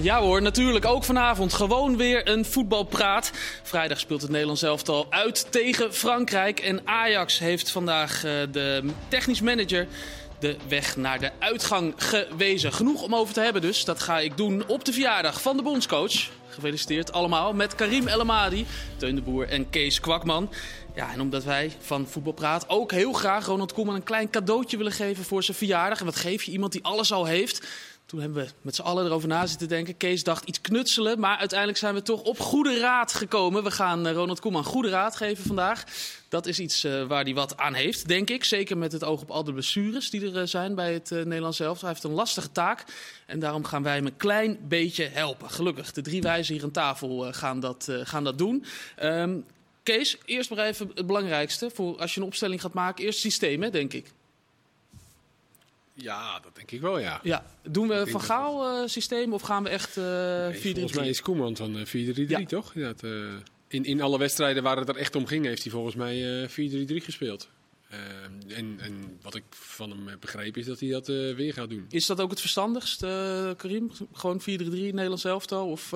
Ja hoor, natuurlijk ook vanavond gewoon weer een voetbalpraat. Vrijdag speelt het Nederlands elftal uit tegen Frankrijk. En Ajax heeft vandaag uh, de technisch manager de weg naar de uitgang gewezen. Genoeg om over te hebben dus. Dat ga ik doen op de verjaardag van de bondscoach. Gefeliciteerd allemaal met Karim El Amadi, Teun de Boer en Kees Kwakman. Ja, en omdat wij van Voetbalpraat ook heel graag Ronald Koeman een klein cadeautje willen geven voor zijn verjaardag. En wat geef je iemand die alles al heeft? Toen hebben we met z'n allen erover na zitten denken. Kees dacht iets knutselen, maar uiteindelijk zijn we toch op goede raad gekomen. We gaan eh, Ronald Koeman goede raad geven vandaag. Dat is iets uh, waar hij wat aan heeft, denk ik. Zeker met het oog op al de blessures die er uh, zijn bij het uh, Nederlands zelf. Hij heeft een lastige taak en daarom gaan wij hem een klein beetje helpen. Gelukkig, de drie wijzen hier aan tafel gaan, dat, gaan dat doen. Um, Kees, eerst maar even het belangrijkste. Voor als je een opstelling gaat maken, eerst systeem, hè, denk ik. Ja, dat denk ik wel, ja. ja. Doen we Van Gaal uh, systeem of gaan we echt uh, nee, 4-3-3? Volgens mij is Koeman van uh, 4-3-3, ja. toch? Ja, het, in, in alle wedstrijden waar het er echt om ging, heeft hij volgens mij 4-3-3 gespeeld. En, en, wat ik van hem heb begrepen is dat hij dat weer gaat doen. Is dat ook het verstandigst, Karim? Gewoon 4-3-3 Nederlands elftal? Of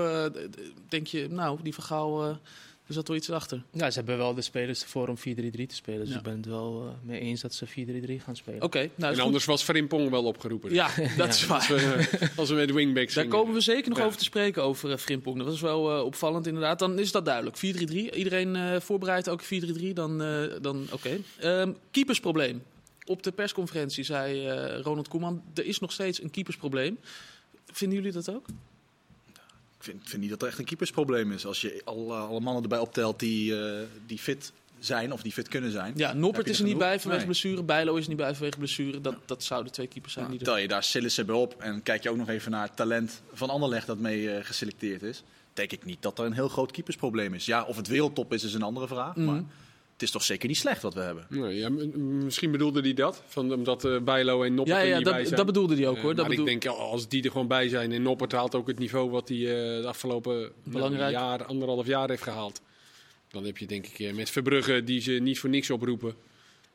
denk je, nou, die Van Gaal... Er zat wel iets achter. Ja, ze hebben wel de spelers ervoor om 4-3-3 te spelen. Dus ja. ik ben het wel uh, mee eens dat ze 4-3-3 gaan spelen. Oké. Okay, nou, en anders goed. was Frimpong wel opgeroepen. Ja, dat ja. is waar. Als we, als we met wingbacks Daar komen we zeker nog ja. over te spreken, over uh, Frimpong. Dat was wel uh, opvallend inderdaad. Dan is dat duidelijk. 4-3-3. Iedereen voorbereidt ook 4-3-3. Dan, dan oké. Okay. Um, keepersprobleem. Op de persconferentie zei Ronald Koeman, er is nog steeds een keepersprobleem. Vinden jullie dat ook? Ik vind, vind niet dat er echt een keepersprobleem is. Als je alle, alle mannen erbij optelt die, uh, die fit zijn of die fit kunnen zijn. Ja, Noppert is er niet bij vanwege nee. blessure. Bijlo is er niet bij vanwege blessure. Dat, dat zouden twee keepers zijn. Nou, die tel je daar Sillissen bij op en kijk je ook nog even naar het talent van Anderlecht dat mee uh, geselecteerd is. Denk ik niet dat er een heel groot keepersprobleem is. Ja, of het wereldtop is, is een andere vraag. Mm. Maar het is toch zeker niet slecht wat we hebben. Nee, ja, misschien bedoelde hij dat, van, omdat uh, Bijlo en Noppert ja, ja, er niet dat, bij zijn. dat bedoelde hij ook hoor. Uh, dat maar bedoel... ik denk, als die er gewoon bij zijn en Noppert haalt ook het niveau wat hij de afgelopen nou, jaar, anderhalf jaar heeft gehaald. Dan heb je denk ik met Verbrugge, die ze niet voor niks oproepen,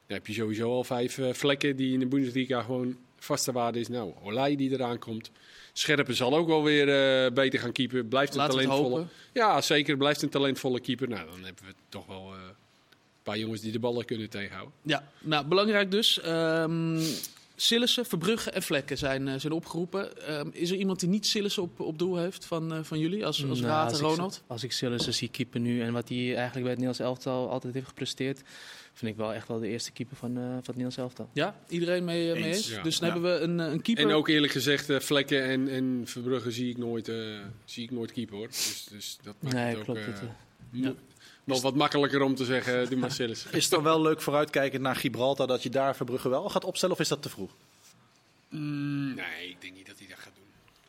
dan heb je sowieso al vijf vlekken die in de Bundesliga gewoon vaste waarde is. Nou, Olij die eraan komt. Scherpen zal ook wel weer uh, beter gaan keeper. Blijft een Laten talentvolle. Ja, zeker. Blijft een talentvolle keeper. Nou, dan hebben we toch wel uh, paar jongens die de ballen kunnen tegenhouden. Ja, nou belangrijk dus. Um, Sillissen, Verbrugge en Vlekken zijn, uh, zijn opgeroepen. Um, is er iemand die niet Sillissen op, op doel heeft van, uh, van jullie als, als nou, Raad en Ronald? Ik, als ik Sillissen zie keeper nu en wat hij eigenlijk bij het Nederlands elftal altijd heeft gepresteerd, vind ik wel echt wel de eerste keeper van, uh, van het Nederlands elftal. Ja, iedereen mee, mee eens? Ja. Dus dan ja. hebben we een, een keeper. En ook eerlijk gezegd, uh, Vlekken en, en Verbrugge zie ik nooit, uh, zie ik nooit keeper hoor. Dus, dus dat maakt nee, het klopt. ook, Het, ja. Nog wat makkelijker om te zeggen, doe maar Sillis. Is het dan wel leuk vooruitkijkend naar Gibraltar dat je daar Verbrugge wel gaat opstellen of is dat te vroeg? Mm, nee, ik denk niet dat hij dat gaat doen.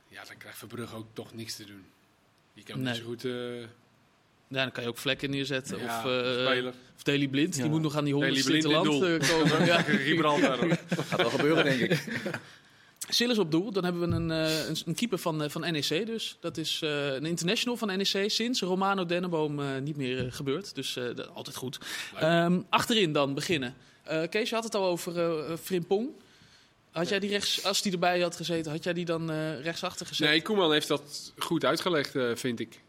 Ja, dan krijgt Verbrugge ook toch niks te doen. Die kan Nee. niet zo goed... uh, Ja, dan kan je ook Vlekken neerzetten. Ja, of, uh, of Daley Blind, die moet nog aan die Blind in land komen. ja. Gibraltar. hoor. Gaat wel gebeuren, denk ik. Sillis op doel. Dan hebben we een, uh, een, een keeper van, uh, van NEC dus. Dat is uh, een international van NEC sinds Romano Denneboom uh, niet meer gebeurd. Dus uh, dat, altijd goed. Um, achterin dan beginnen. Kees, je had het al over Frimpong. Had jij die rechts, als die erbij had gezeten, had jij die dan rechtsachter gezet? Nee, Koeman heeft dat goed uitgelegd, vind ik.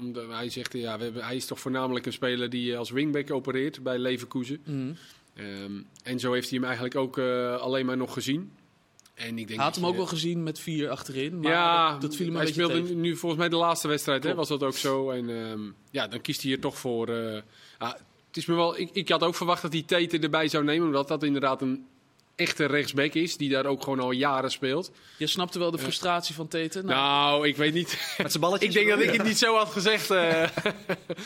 Omdat hij zegt, ja, we hebben, hij is toch voornamelijk een speler die als wingback opereert bij Leverkusen. Mm. Um, en zo heeft hij hem eigenlijk ook alleen maar nog gezien. En ik denk Hij had hem ook je- wel gezien met vier achterin. Maar ja, dat, viel hem een hij speelde tegen. nu volgens mij de laatste wedstrijd, hè, was dat ook zo. En ehm, ja, dan kiest hij er toch voor. eh, ah, het is me wel, ik, ik had ook verwacht dat hij Tete erbij zou nemen, omdat dat inderdaad een echte rechtsback is, die daar ook gewoon al jaren speelt. Je snapte wel de frustratie van Teten. Nou, Nou, ik weet niet. Met zijn balletjes. ik denk dat ik het niet zo had gezegd. eh.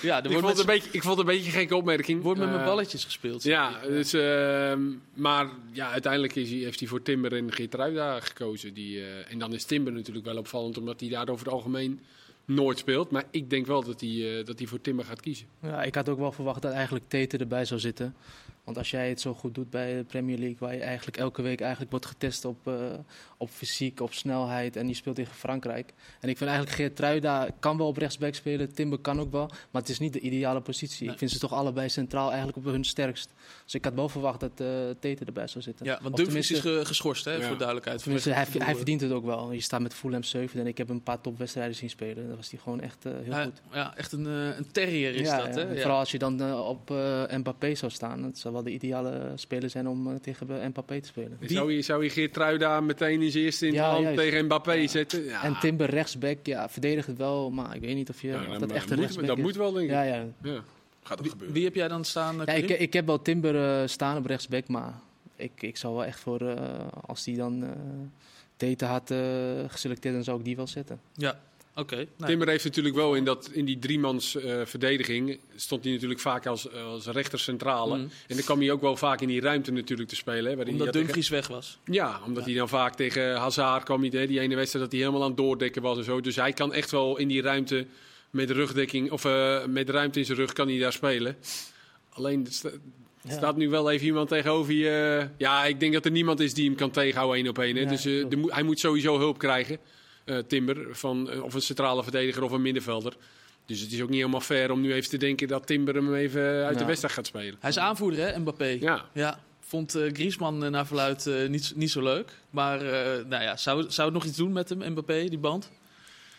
ja, er ik, wordt vond het een beetje, ik vond het een beetje een gekke opmerking. wordt met mijn Eh, balletjes gespeeld. Ja, dus, ehm, maar ja, uiteindelijk is hij, heeft hij voor Timber en Geertruida gekozen. Die, eh, en dan is Timber natuurlijk wel opvallend, omdat hij daar over het algemeen nooit speelt. Maar ik denk wel dat hij, dat hij voor Timber gaat kiezen. Ja, ik had ook wel verwacht dat eigenlijk Tete erbij zou zitten. Want als jij het zo goed doet bij de Premier League, waar je eigenlijk elke week eigenlijk wordt getest op, uh, op fysiek, op snelheid en die speelt tegen Frankrijk. En ik vind eigenlijk Geert Truida kan wel op rechtsback spelen, Timber kan ook wel, maar het is niet de ideale positie. Ik vind ze toch allebei centraal eigenlijk op hun sterkst. Dus ik had wel verwacht dat uh, Tete erbij zou zitten. Ja, want Dumfries is geschorst, hè, voor duidelijkheid. Hij, hij, verdient het ook wel. Je staat met Fulham 7 en ik heb een paar topwedstrijden zien spelen. Dat was hij gewoon echt uh, heel goed. Ja, echt een, een terrier is dat. Hè? Vooral als je dan op Mbappé zou staan. Dat zou wel de ideale speler zijn om uh, tegen Mbappé te spelen. Zou je, zou je Geert meteen in zijn eerste in ja, hand tegen Mbappé zetten? Ja. En Timber rechtsback, ja, verdedigt het wel, maar ik weet niet of, je, of dat echt een rechtsback Dat moet wel, denk ik. Ja, ja. Gaat ook gebeuren. Wie heb jij dan staan? Ja, ik, ik heb wel Timber uh, staan op rechtsback, maar ik, ik zou wel echt voor, uh, als die dan Tete had geselecteerd, dan zou ik die wel zetten. Ja, Okay, nee. Timber heeft natuurlijk wel in, dat, in die driemans uh, verdediging... stond hij natuurlijk vaak als, als rechter centrale. Mm. En dan kwam hij ook wel vaak in die ruimte natuurlijk te spelen. Hè, omdat Dumfries weg was. Ja, omdat hij dan vaak tegen Hazard kwam. Hè, die ene wedstrijd dat hij helemaal aan het doordekken was en zo. Dus hij kan echt wel in die ruimte met rugdekking... of uh, met ruimte in zijn rug kan hij daar spelen. Alleen... Er staat nu wel even iemand tegenover je. Ja, ik denk dat er niemand is die hem kan tegenhouden één op één. dus de, hij moet sowieso hulp krijgen. Eh, Timber, van, eh, of een centrale verdediger of een middenvelder. Dus het is ook niet helemaal fair om nu even te denken dat Timber hem even uit de wedstrijd gaat spelen. Hij is aanvoerder, hè, Mbappé? Ja. ja. Vond uh, Griezmann naar verluid niet, niet zo leuk. Maar nou ja, zou, zou het nog iets doen met hem, Mbappé, die band?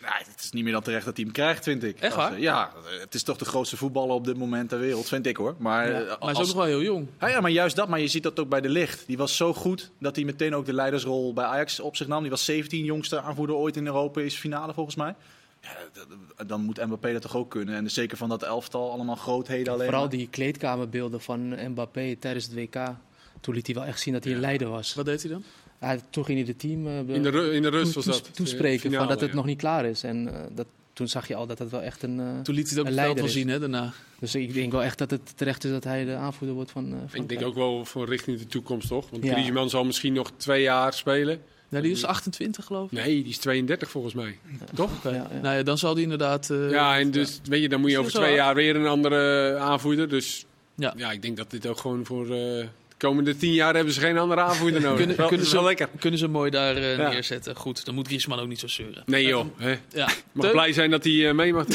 Nou, het is niet meer dan terecht dat hij hem krijgt, vind ik. Echt waar? ja, het is toch de grootste voetballer op dit moment ter wereld, vind ik hoor. Maar, ja, maar hij is ook nog wel heel jong. Ja, maar juist dat. Maar je ziet dat ook bij De Licht. Die was zo goed dat hij meteen ook de leidersrol bij Ajax op zich nam. Die was 17, jongste aanvoerder ooit in Europa, is finale volgens mij. Ja, dan moet Mbappé dat toch ook kunnen. En zeker van dat elftal, allemaal grootheden alleen. Vooral die kleedkamerbeelden van Mbappé tijdens het WK. Toen liet hij wel echt zien dat hij een leider was. Wat deed hij dan? Ja, toen ging hij de team uh, in, de, in de rust was dat. toespreken finale, van dat het nog niet klaar is. En uh, dat, toen zag je al dat het wel echt een. Uh, toen liet hij ook het veld wel zien hè, daarna. Dus ik denk wel echt dat het terecht is dat hij de aanvoerder wordt van. van ik denk ook wel voor richting de toekomst toch? Want ja. Griezmann zal misschien nog twee jaar spelen. Ja, die is 28 geloof ik. Nee, die is 32 volgens mij. Toch? Okay. Ja, ja. Nou ja, dan zal die inderdaad... Uh, ja, en dus weet je, dan moet je over twee jaar weer een andere aanvoerder. Dus ja. ja, ik denk dat dit ook gewoon voor... Uh, komende tien jaar hebben ze geen andere aanvoerder nodig. kunnen, wel, kunnen, ze, lekker. kunnen ze mooi daar uh, ja. neerzetten. Goed, dan moet Griezmann ook niet zo zeuren. Nee joh. Hè. Ja. Mag blij zijn dat hij uh, mee mag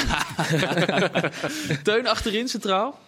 Teun achterin centraal.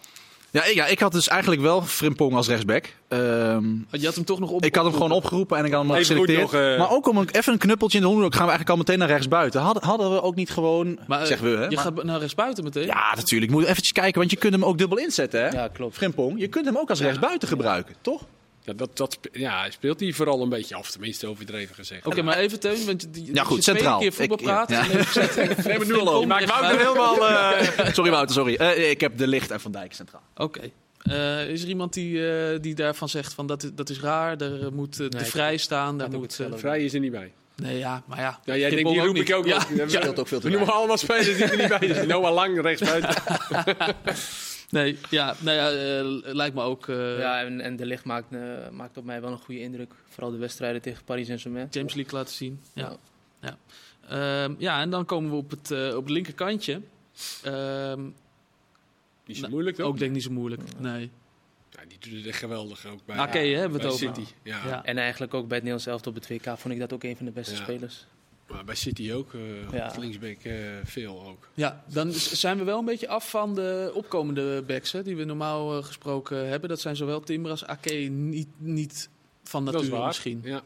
Ja ik, ja, ik had dus eigenlijk wel Frimpong als rechtsback. Um, je had hem toch nog op. Ik had hem gewoon opgeroepen en ik had hem geselecteerd. Nog, uh... Maar ook om een, even een knuppeltje in de hoenderhoek gaan we eigenlijk al meteen naar rechts buiten. Hadden, hadden we ook niet gewoon. Maar, uh, zeggen we, hè, je maar... gaat naar rechts buiten meteen? Ja, natuurlijk. Moet eventjes kijken, want je kunt hem ook dubbel inzetten. Hè? Ja, klopt. Frimpong, je kunt hem ook als rechtsbuiten gebruiken, toch? Ja, dat, dat, ja, speelt hij vooral een beetje af, tenminste overdreven gezegd. Oké, okay, maar even Teun, want die, ja, goed, centraal. keer voetbal praten. Ja, ja. nee, maar nu al over. Maar Wouter helemaal... Uh... sorry Wouter, sorry. Uh, ik heb De Licht en Van Dijk centraal. Oké. Okay. Uh, is er iemand die, uh, die daarvan zegt van dat, dat is raar, er moet uh, nee, de vrij staan. Daar moet, vrij is er niet bij. Nee, ja, maar ja. ja jij denkt, die roep ik ook. Ja, ja. speelt ook veel te We noemen allemaal spelers die er niet bij zijn. Noah Lang, rechtsbuiten. nee, ja, nou ja uh, lijkt me ook... Uh... Ja, en, en De Ligt maakt, uh, maakt op mij wel een goede indruk. Vooral de wedstrijden tegen Paris Saint-Germain. James League laten zien, ja. Ja, ja. Uh, ja en dan komen we op het, op het linkerkantje. Ehm, niet zo nou, moeilijk, toch? Ook denk ik niet zo moeilijk, nee. Ja, die doet het echt geweldig ook bij, ja, hebben we het over. City. Ja. ja. En eigenlijk ook bij het Nederlands elftal op het WK vond ik dat ook een van de beste ja. spelers. Maar bij City ook, uh, ja. linksback uh, veel ook. Ja, dan zijn we wel een beetje af van de opkomende backs hè, die we normaal uh, gesproken hebben. Dat zijn zowel Timber als Ake niet, niet van nature misschien. Ja.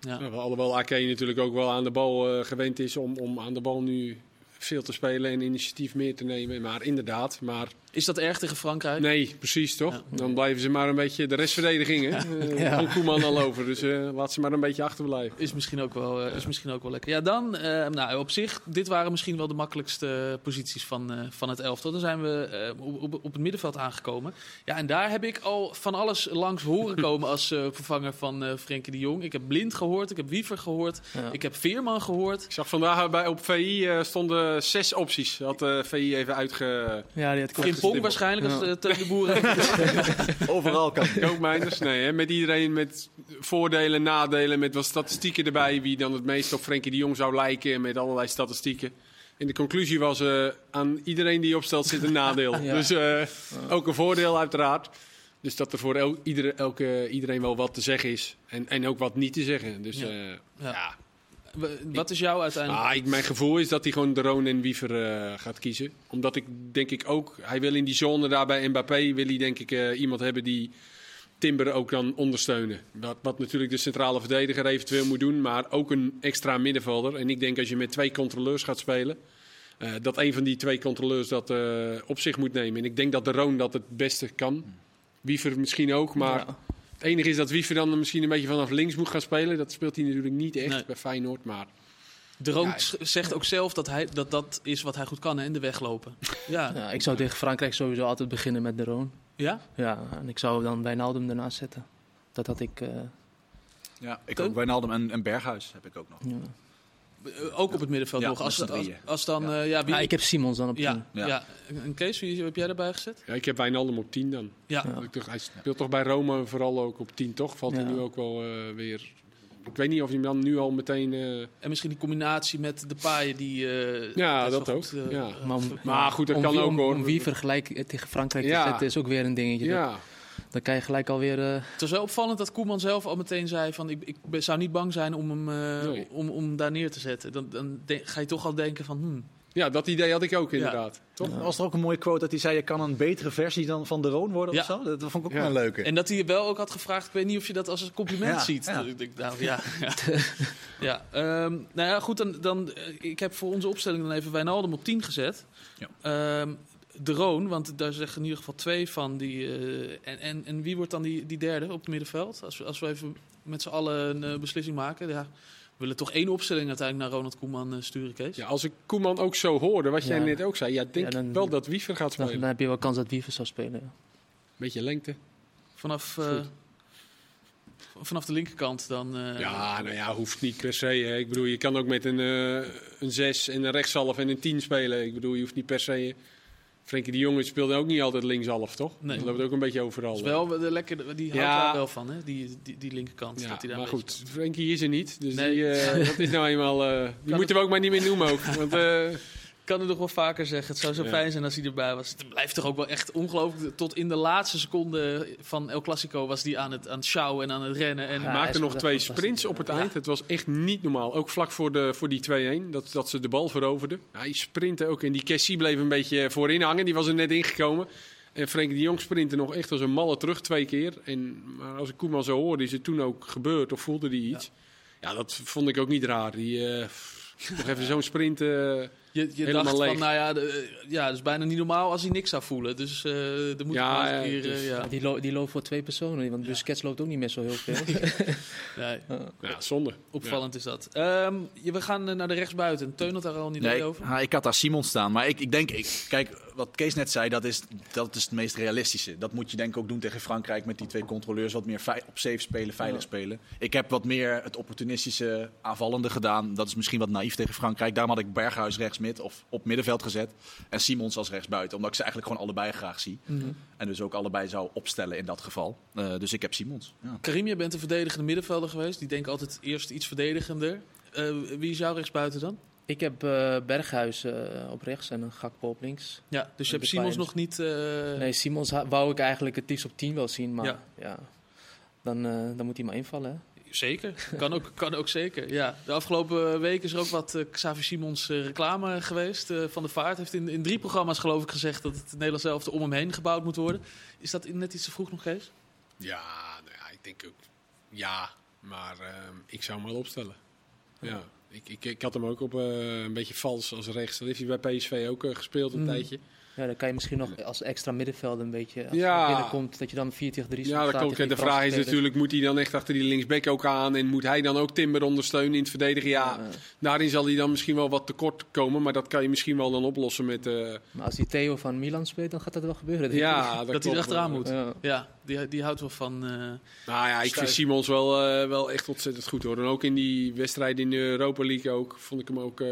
Ja. Ja, alhoewel Ake natuurlijk ook wel aan de bal gewend is om, om aan de bal nu veel te spelen en initiatief meer te nemen. Maar inderdaad, maar... Is dat erg tegen Frankrijk? Nee, precies toch? Ja. Dan blijven ze maar een beetje de restverdediging. Hè? Uh, ja. Koeman al over, dus uh, laat ze maar een beetje achterblijven. Is misschien ook wel, uh, is misschien ook wel lekker. Ja, dan, nou, op zich, dit waren misschien wel de makkelijkste posities van, van het elftal. Dan zijn we op, op, op, het middenveld aangekomen. Ja, en daar heb ik al van alles langs horen komen als vervanger van Frenkie de Jong. Ik heb Blind gehoord, ik heb Wiever gehoord, ja. ik heb Veerman gehoord. Ik zag vandaag bij, op VI stonden zes opties. Had VI even uitge... Ja, die had Pong waarschijnlijk, als ja. Teun de Boeren. Overal kan. Koopmijners, nee. Hè? Met iedereen met voordelen, nadelen, met wat statistieken erbij. Wie dan het meest op Frenkie de Jong zou lijken, met allerlei statistieken. En de conclusie was, uh, aan iedereen die opstelt zit een nadeel. Dus uh, ook een voordeel uiteraard. Dus dat er voor el iedere, elke, iedereen wel wat te zeggen is. En, en ook wat niet te zeggen. Dus ja. Uh, ja. Wat is jouw uiteindelijk? Ah, ik, mijn gevoel is dat hij gewoon de Roon en Wiever gaat kiezen. Omdat ik denk ik ook, hij wil in die zone daar bij Mbappé, wil hij denk ik iemand hebben die Timber ook dan ondersteunen. Wat, wat natuurlijk de centrale verdediger eventueel moet doen, maar ook een extra middenvelder. En ik denk als je met twee controleurs gaat spelen, uh, dat een van die twee controleurs dat op zich moet nemen. En ik denk dat de Roon dat het beste kan. Wiever misschien ook, maar ja. Het enige is dat Wiever dan misschien een beetje vanaf links moet gaan spelen. Dat speelt hij natuurlijk niet echt nee. bij Feyenoord, maar... De Roon ja, zegt ook zelf dat, hij, dat dat is wat hij goed kan, hè, in de weglopen. Ja. ja, ik zou tegen Frankrijk sowieso altijd beginnen met de Roon. Ja? Ja, en ik zou dan Wijnaldum ernaast zetten. Dat had ik... Uh... Ja, ik ook Wijnaldum en, en Berghuis heb ik ook nog. Ja. Uh, ook op het middenveld ja, nog. Als, als, als, dan, ja. Uh, ja, wie... ja, ik heb Simons dan op 10. Ja, ja. ja. En Kees, wie heb jij erbij gezet? Ja, ik heb Wijnaldum op 10 dan. Ja. Hij speelt toch bij Rome vooral ook op 10, toch? Valt hij nu ook wel weer ik weet niet of je dan nu al meteen... Uh... En misschien die combinatie met de paaien die... Uh, ja, dat ook. Uh, ja. Maar, maar, goed, dat om kan wie, ook hoor. Om wie vergelijk tegen Frankrijk ja. te zetten is ook weer een dingetje. Ja. Dan kan je gelijk alweer... Het was wel opvallend dat Koeman zelf al meteen zei van... ik, ik zou niet bang zijn om hem nee. om, om daar neer te zetten. Dan, dan ga je toch al denken van... Hmm, ja, dat idee had ik ook inderdaad. Ja. Toch? Ja. Was er ook een mooie quote dat hij zei: Je kan een betere versie dan van de Roon worden ja. of zo? Dat vond ik ook ja. wel een leuke. En dat hij wel ook had gevraagd: Ik weet niet of je dat als een compliment ziet. Ja. Ik nou, ja. ja. Um, nou ja, goed. Dan, dan, ik heb voor onze opstelling dan even Wijnaldum op 10 gezet. Um, de Roon, want daar zeggen in ieder geval twee van. Die, uh, en, en, en wie wordt dan die, die derde op het middenveld? Als we, als we even met z'n allen een uh, beslissing maken. Ja we willen toch één opstelling uiteindelijk naar Ronald Koeman uh, sturen, Kees? Ja, als ik Koeman ook zo hoorde, wat jij ja. net ook zei, ja, denk ja, dan, wel dat Wiever gaat spelen. Dan, dan, heb je wel kans dat Wiever zou spelen. Ja. Beetje lengte. Vanaf, vanaf de linkerkant dan. Uh, ja, nou ja, hoeft niet per se. Hè. Ik bedoel, je kan ook met een, een 6 en een rechtshalf en een 10 spelen. Ik bedoel, je hoeft niet per se. Frenkie de Jong speelde ook niet altijd linkshalf, toch? Nee. Dat loopt ook een beetje overal. Is wel de lekker, die houdt ja. daar wel van, hè? Die, die, die linkerkant. Ja, dat hij daar maar goed, Frenkie is er niet. Dus nee. die, uh, dat is nou eenmaal... Uh, die moeten we ook maar niet meer noemen ook. Want, uh, kan het nog wel vaker zeggen. Het zou zo ja. fijn zijn als hij erbij was. Het blijft toch ook wel echt ongelooflijk. Tot in de laatste seconde van El Clasico was hij aan het, aan het sjouwen en aan het rennen. En maakte nog twee sprints op het ja. eind. Het was echt niet normaal. Ook vlak voor, de, voor die 2-1, dat, dat ze de bal veroverden. Hij sprintte ook. En die Cassie bleef een beetje voorin hangen. Die was er net ingekomen. En Frenkie de Jong sprintte nog echt als een malle terug twee keer. En, maar als ik Koeman zo hoorde, is het toen ook gebeurd of voelde hij iets. Ja. ja, dat vond ik ook niet raar. Die, uh, nog even zo'n sprint... Uh, je, je dacht leeg. van, nou ja, de, ja, dat is bijna niet normaal als hij niks zou voelen. Dus uh, er moet ja, ja, keer, dus, ja. Die, lo die loopt voor twee personen, want Busquets loopt ook niet meer zo heel veel. nee. Ja, zonde. Opvallend is dat. Um, we gaan naar de rechtsbuiten. Teun had daar al niet nee, over. Ha, ik had daar Simon staan, maar ik, ik denk, ik, kijk, wat Kees net zei, dat is, dat is het meest realistische. Dat moet je denk ik ook doen tegen Frankrijk met die twee controleurs. Wat meer op safe spelen, veilig spelen. Ik heb wat meer het opportunistische aanvallende gedaan. Dat is misschien wat naïef tegen Frankrijk. Daarom had ik Berghuis rechts mid of op middenveld gezet. En Simons als rechtsbuiten. Omdat ik ze eigenlijk gewoon allebei graag zie. Mm -hmm. En dus ook allebei zou opstellen in dat geval. Uh, dus ik heb Simons. Ja. Karim, je bent een verdedigende middenvelder geweest. Die denken altijd eerst iets verdedigender. Uh, wie is jouw rechtsbuiten dan? Ik heb uh, Berghuis uh, op rechts en een Gakpo op links. Ja, dus je hebt Simons nog niet... Uh... Nee, Simons wou ik eigenlijk het liefst op 10 wel zien. Maar ja, ja dan, dan moet hij maar invallen. Hè? Zeker, kan ook, kan ook zeker. Ja. De afgelopen week is er ook wat uh, Xavi Simons uh, reclame geweest. Uh, van de Vaart heeft in, in drie programma's geloof ik gezegd dat het Nederlands elftal om hem heen gebouwd moet worden. Is dat net iets te vroeg nog, Kees? Ja, nou ja ik denk ook ja, maar ik zou hem wel opstellen. Ja. Ik, ik, ik had hem ook op uh, een beetje vals als rechts. Dat heeft hij bij PSV ook uh, gespeeld een mm. tijdje. Ja, dan kan je misschien nog als extra middenvelder een beetje, als ja. je binnenkomt, dat je dan 4 tegen 3 Ja, dat komt. De vraag is natuurlijk, moet hij dan echt achter die linksback ook aan? En moet hij dan ook Timber ondersteunen in het verdedigen? Ja, ja, daarin zal hij dan misschien wel wat tekort komen. Maar dat kan je misschien wel dan oplossen met... Uh... Maar als hij Theo van Milan speelt, dan gaat dat wel gebeuren. Ja, dat, dat hij erachteraan moet. Ja, ja die, die houdt wel van... Uh, nou ja, ik vind Simons wel, uh, wel echt ontzettend goed hoor. En ook in die wedstrijd in de Europa League ook, vond ik hem ook...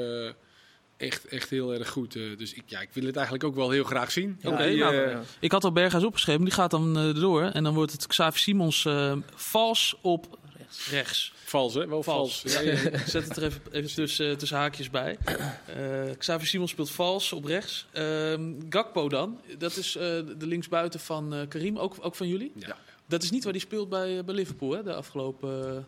Echt, echt heel erg goed. Uh, dus ik, ja, ik wil het eigenlijk ook wel heel graag zien. Ja, okay, nou, uh, ik had al Berghuis opgeschreven, die gaat dan uh, door. En dan wordt het Xavi Simons vals op Rechts. Rechts. Vals, hè? Wel vals. Vals. Ja, ja, ja. Ik Zet het er even, even tussen, tussen haakjes bij. Eh Xavier Simons speelt vals op rechts. Ehm, Gakpo dan. Dat is eh, de linksbuiten van eh, Karim, ook, ook van jullie. Ja. Dat is niet waar hij speelt bij, bij Liverpool, hè, de afgelopen...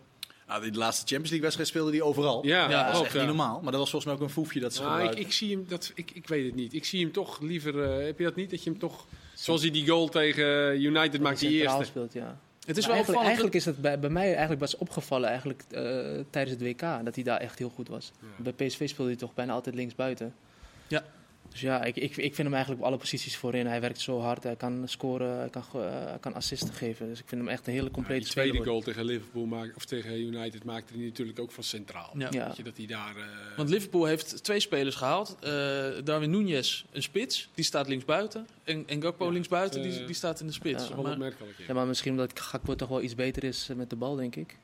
eh, Nou, die laatste Champions League wedstrijd speelde hij overal. Ja, Ja, dat is echt ja. niet normaal. Maar dat was volgens mij ook een foefje dat ze Nou, ik, ik zie hem, dat, ik, ik weet het niet. Ik zie hem toch liever. eh, heb je dat niet? Dat je hem toch. Zoals hij die goal tegen United maakt, die eerste. speelt, ja. het is Maar wel eigenlijk, opvallend. eigenlijk is het bij, bij mij eigenlijk was opgevallen eigenlijk, eh, tijdens het WK dat hij daar echt heel goed was. Ja. Bij PSV speelde hij toch bijna altijd linksbuiten. Ja. Dus ja, ik, ik, ik vind hem eigenlijk op alle posities voorin. Hij werkt zo hard, hij kan scoren, hij kan, eh, hij kan assisten geven. Dus ik vind hem echt een hele Ja, complete die tweede speler. goal tegen Liverpool maakt, of tegen United maakte hij natuurlijk ook van centraal. Ja. Ja. Weet je dat hij daar. eh, Want Liverpool heeft twee spelers gehaald. Eh, Darwin Núñez, een spits, die staat linksbuiten. En, en Gakpo Ja, linksbuiten, die, die staat in de spits. ja, Maar- ja. Ja, maar misschien omdat Gakpo toch wel iets beter is met de bal, denk ik.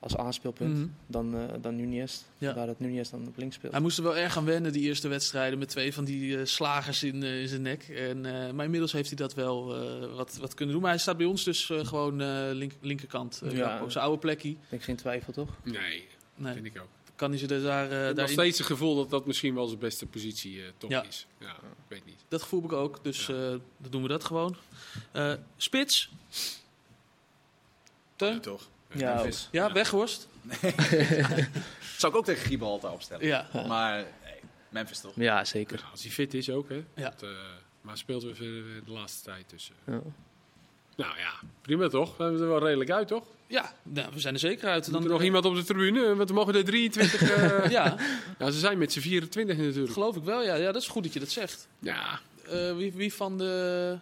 Als aanspeelpunt Mhm. dan, eh dan Nunez. Ja. Waar het Nunez dan op links speelt. Hij moest er wel erg aan wennen, die eerste wedstrijden, met twee van die eh, slagers in, eh, in zijn nek. En, eh, maar inmiddels heeft hij dat wel eh, wat, wat kunnen doen. Maar hij staat bij ons dus eh, gewoon eh, link, linkerkant. Ja. Gakpo. Zijn oude plekje. Ik denk geen twijfel, toch? Nee, Nee, vind ik ook. kan hij ze er daar, eh, ik heb nog steeds het gevoel dat dat misschien wel zijn beste positie eh, toch Ja. is. Ja, ik weet niet. Dat gevoel heb ik ook, dus Ja. eh, dan doen we dat gewoon. Eh, spits. Teun? Ja, toch? Ja, Memphis. Ja, Weghorst? Zou ik ook tegen Gibraltar opstellen. Ja. Maar nee, Memphis toch? Ja, zeker. Ja, als hij fit is ook, hè. Ja. Dat, eh, maar speelt weer de laatste tijd. Dus, eh, Ja. nou ja, prima toch? We hebben er wel redelijk uit, toch? Ja, nou, we zijn er zeker uit. Dan er nog iemand op de tribune, want we mogen er 23. eh, Ja, ja, ze zijn met z'n 24 natuurlijk. geloof ik wel. Ja, ja, dat is goed dat je dat zegt. Ja, Eh, wie, wie van de...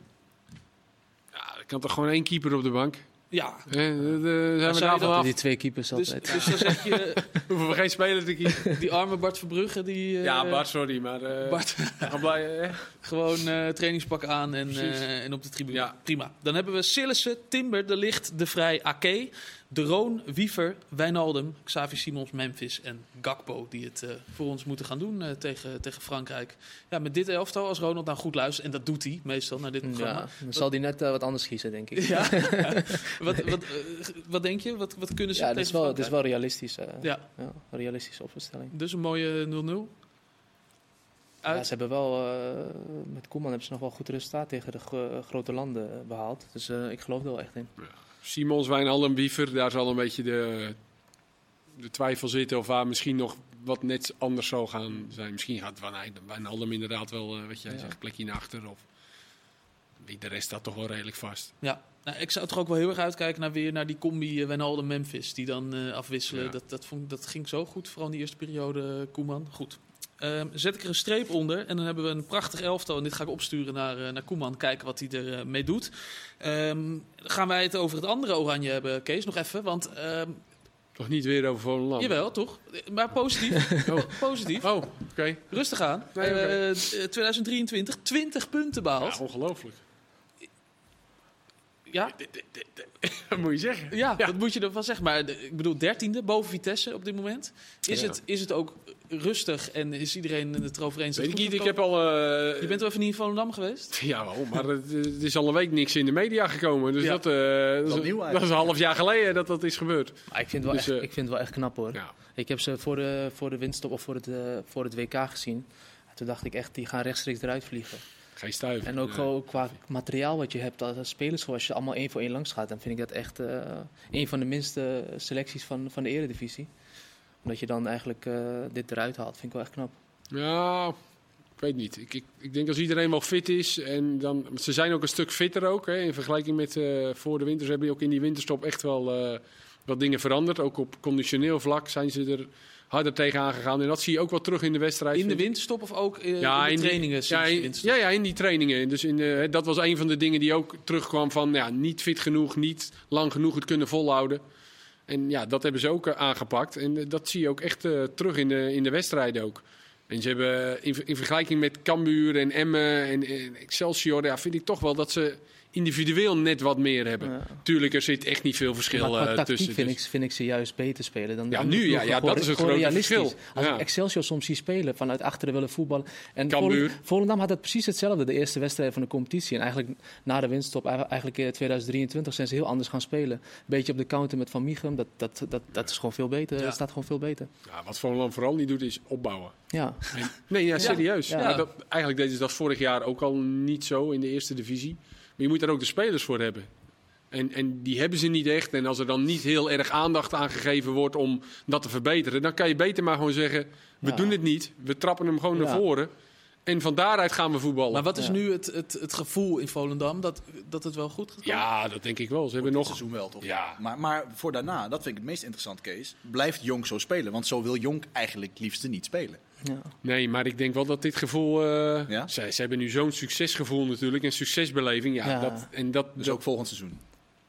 ja, er kan toch gewoon één keeper op de bank. Ja, Hè, de- de- zijn we daar vanaf? Die twee keepers dus, altijd. dus dan zeg je... Hoeven we geen speler te kiezen. Die arme Bart Verbrugge, die... eh, ja, Bart, sorry, maar... eh Bart, gaan blij, hè? gewoon eh, trainingspak aan en, eh, en op de tribune. Ja. Prima. Dan hebben we Sillissen, Timber, De Licht, De Vrij, Ake, De Roon, Wiever, Wijnaldum, Xavi Simons, Memphis en Gakpo. Die het eh, voor ons moeten gaan doen eh, tegen, tegen Frankrijk. Ja, met dit elftal, als Ronald nou goed luistert, en dat doet hij meestal naar dit programma. Ja, dan zal hij net eh, wat anders kiezen, denk ik. Ja. wat, wat, wat denk je? Wat, wat kunnen ze Ja, het tegen is wel, het is wel realistisch. eh, Ja, ja, realistische opstelling. dus een mooie 0-0. Ja, ze hebben wel, eh, met Koeman hebben ze nog wel goed resultaat tegen de gro- grote landen eh, behaald. Dus eh, ik geloof er wel echt in. Simons, Wijnaldum, Wiever, daar zal een beetje de, de twijfel zitten of waar misschien nog wat net anders zou gaan zijn. Misschien gaat Wijnaldum- inderdaad wel, eh, wat jij Ja. zegt, plekje naar achter. Of wie de rest staat toch wel redelijk vast. Ja, nou, ik zou toch ook wel heel erg uitkijken naar weer naar die combi uh, Wijnaldum-Memphis. Die dan eh, afwisselen. Ja. Dat, dat, vond, dat ging zo goed, vooral in die eerste periode, Koeman. Goed. Ehm, zet ik er een streep onder en dan hebben we een prachtig elftal. En dit ga ik opsturen naar, eh, naar Koeman, kijken wat hij ermee mee doet. Ehm, gaan wij het over het andere oranje hebben, Kees? Nog even, want ehm, Toch niet weer over Volendam? jawel, toch? Maar positief. Oh. positief. Oh, oké. Rustig aan. Nee, oké. Eh, eh, 2023, 20 punten behaald. Ja, ongelooflijk. Ja, Wat moet je zeggen? Ja, Ja. dat moet je ervan zeggen. Maar ik bedoel, dertiende boven Vitesse op dit moment. Is, Ja. het, is het ook rustig en is iedereen het erover eens? dat Weet ik het niet, ik heb al... eh, Je bent wel even niet in Volendam geweest? Ja, wel, maar het, het is al een week niks in de media gekomen. Dus Ja. dat, eh, dat, is, nieuw dat is een half jaar geleden dat dat is gebeurd. Maar ik vind het wel, Dus, echt, eh, ik vind het wel echt knap hoor. Ja. Ik heb ze voor de, voor de winststop of voor het, eh, voor het WK gezien. Toen dacht ik echt, die gaan rechtstreeks eruit vliegen. Geen stuiver. En ook gewoon qua materiaal wat je hebt als spelers, als je allemaal één voor één langs gaat, dan vind ik dat echt eh, een van de minste selecties van, van de eredivisie. Omdat je dan eigenlijk eh, dit eruit haalt, vind ik wel echt knap. Ja, ik weet niet. Ik, ik, ik denk als iedereen wel fit is en dan... Ze zijn ook een stuk fitter ook, hè, in vergelijking met eh, voor de winter. Ze hebben ook in die winterstop echt wel eh, wat dingen veranderd. Ook op conditioneel vlak zijn ze er harder tegenaan gegaan. En dat zie je ook wel terug in de wedstrijd. In de winterstop of ook eh, Ja, in de die- trainingen Ja in, ja, ja, in die trainingen. Dus in, eh, dat was een van de dingen die ook terugkwam van ja, niet fit genoeg, niet lang genoeg het kunnen volhouden. En ja, dat hebben ze ook eh, aangepakt. En dat zie je ook echt terug in de, in de wedstrijden ook. En ze hebben in, in vergelijking met Cambuur en Emmen en, en Excelsior, ja, vind ik toch wel dat ze individueel net wat meer hebben. Ja. Tuurlijk, er zit echt niet veel verschil maar qua eh, tactiek tussen. vind, dus- ik, vind ik ze juist beter spelen dan Ja, nu, ja, ja, dat is het grote realistisch. verschil. Als Ja. ik Excelsior soms zie spelen, vanuit achteren willen voetballen. En. Volendam- Volendam had het precies hetzelfde, de eerste wedstrijd van de competitie. En eigenlijk na de winststop, eigenlijk in 2023, zijn ze heel anders gaan spelen. Een beetje op de counter met Van Michum, dat, dat, dat, dat is gewoon veel beter. Ja. Dat staat gewoon veel beter. ja, wat Volendam vooral niet doet, is opbouwen. Ja, nee, ja, serieus. Ja. Ja, dat, eigenlijk deden ze dat vorig jaar ook al niet zo in de eerste divisie. Maar je moet daar ook de spelers voor hebben. En, en die hebben ze niet echt. En als er dan niet heel erg aandacht aan gegeven wordt om dat te verbeteren, dan kan je beter maar gewoon zeggen: we Ja. doen het niet. We trappen hem gewoon Ja. naar voren. En van daaruit gaan we voetballen. Maar wat is Ja. nu het, het, het gevoel in Volendam? Dat, dat het wel goed gaat? Ja, dat denk ik wel. Ze hebben nog. seizoen wel, toch? Ja. Maar, maar voor daarna, dat vind ik het meest interessant, Kees. Blijft Jonk zo spelen? Want zo wil Jonk eigenlijk het liefste niet spelen. Ja. Nee, maar ik denk wel dat dit gevoel. eh, Ja? ze, ze hebben nu zo'n succesgevoel natuurlijk. En succesbeleving. Ja, Ja. Dat, en dat, Dus dat- ook volgend seizoen.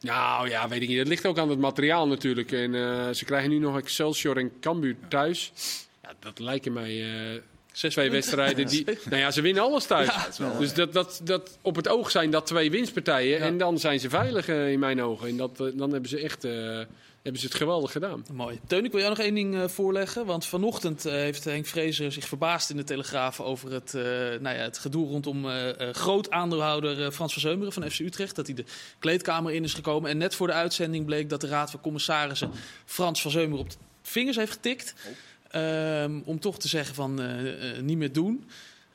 Nou ja, weet ik niet. Het ligt ook aan het materiaal natuurlijk. En eh, ze krijgen nu nog Excelsior en Cambuur thuis. Ja, dat lijken mij eh, Zes twee wedstrijden. Die, nou ja, ze winnen alles thuis. dus dat, dat, dat, op het oog zijn dat twee winstpartijen. Ja. En dan zijn ze veilig in mijn ogen. En dat, dan hebben ze echt eh, hebben ze het geweldig gedaan. Mooi. Teun, ik wil jou nog één ding eh, voorleggen. Want vanochtend eh, heeft Henk Vrezer zich verbaasd in de Telegraaf over het, eh, nou ja, het gedoe rondom eh, eh, groot aandeelhouder Frans van Zeumeren van FC Utrecht. Dat hij de kleedkamer in is gekomen. En net voor de uitzending bleek dat de Raad van Commissarissen Frans van Zeumeren op de vingers heeft getikt. Ehm, om toch te zeggen van niet meer doen.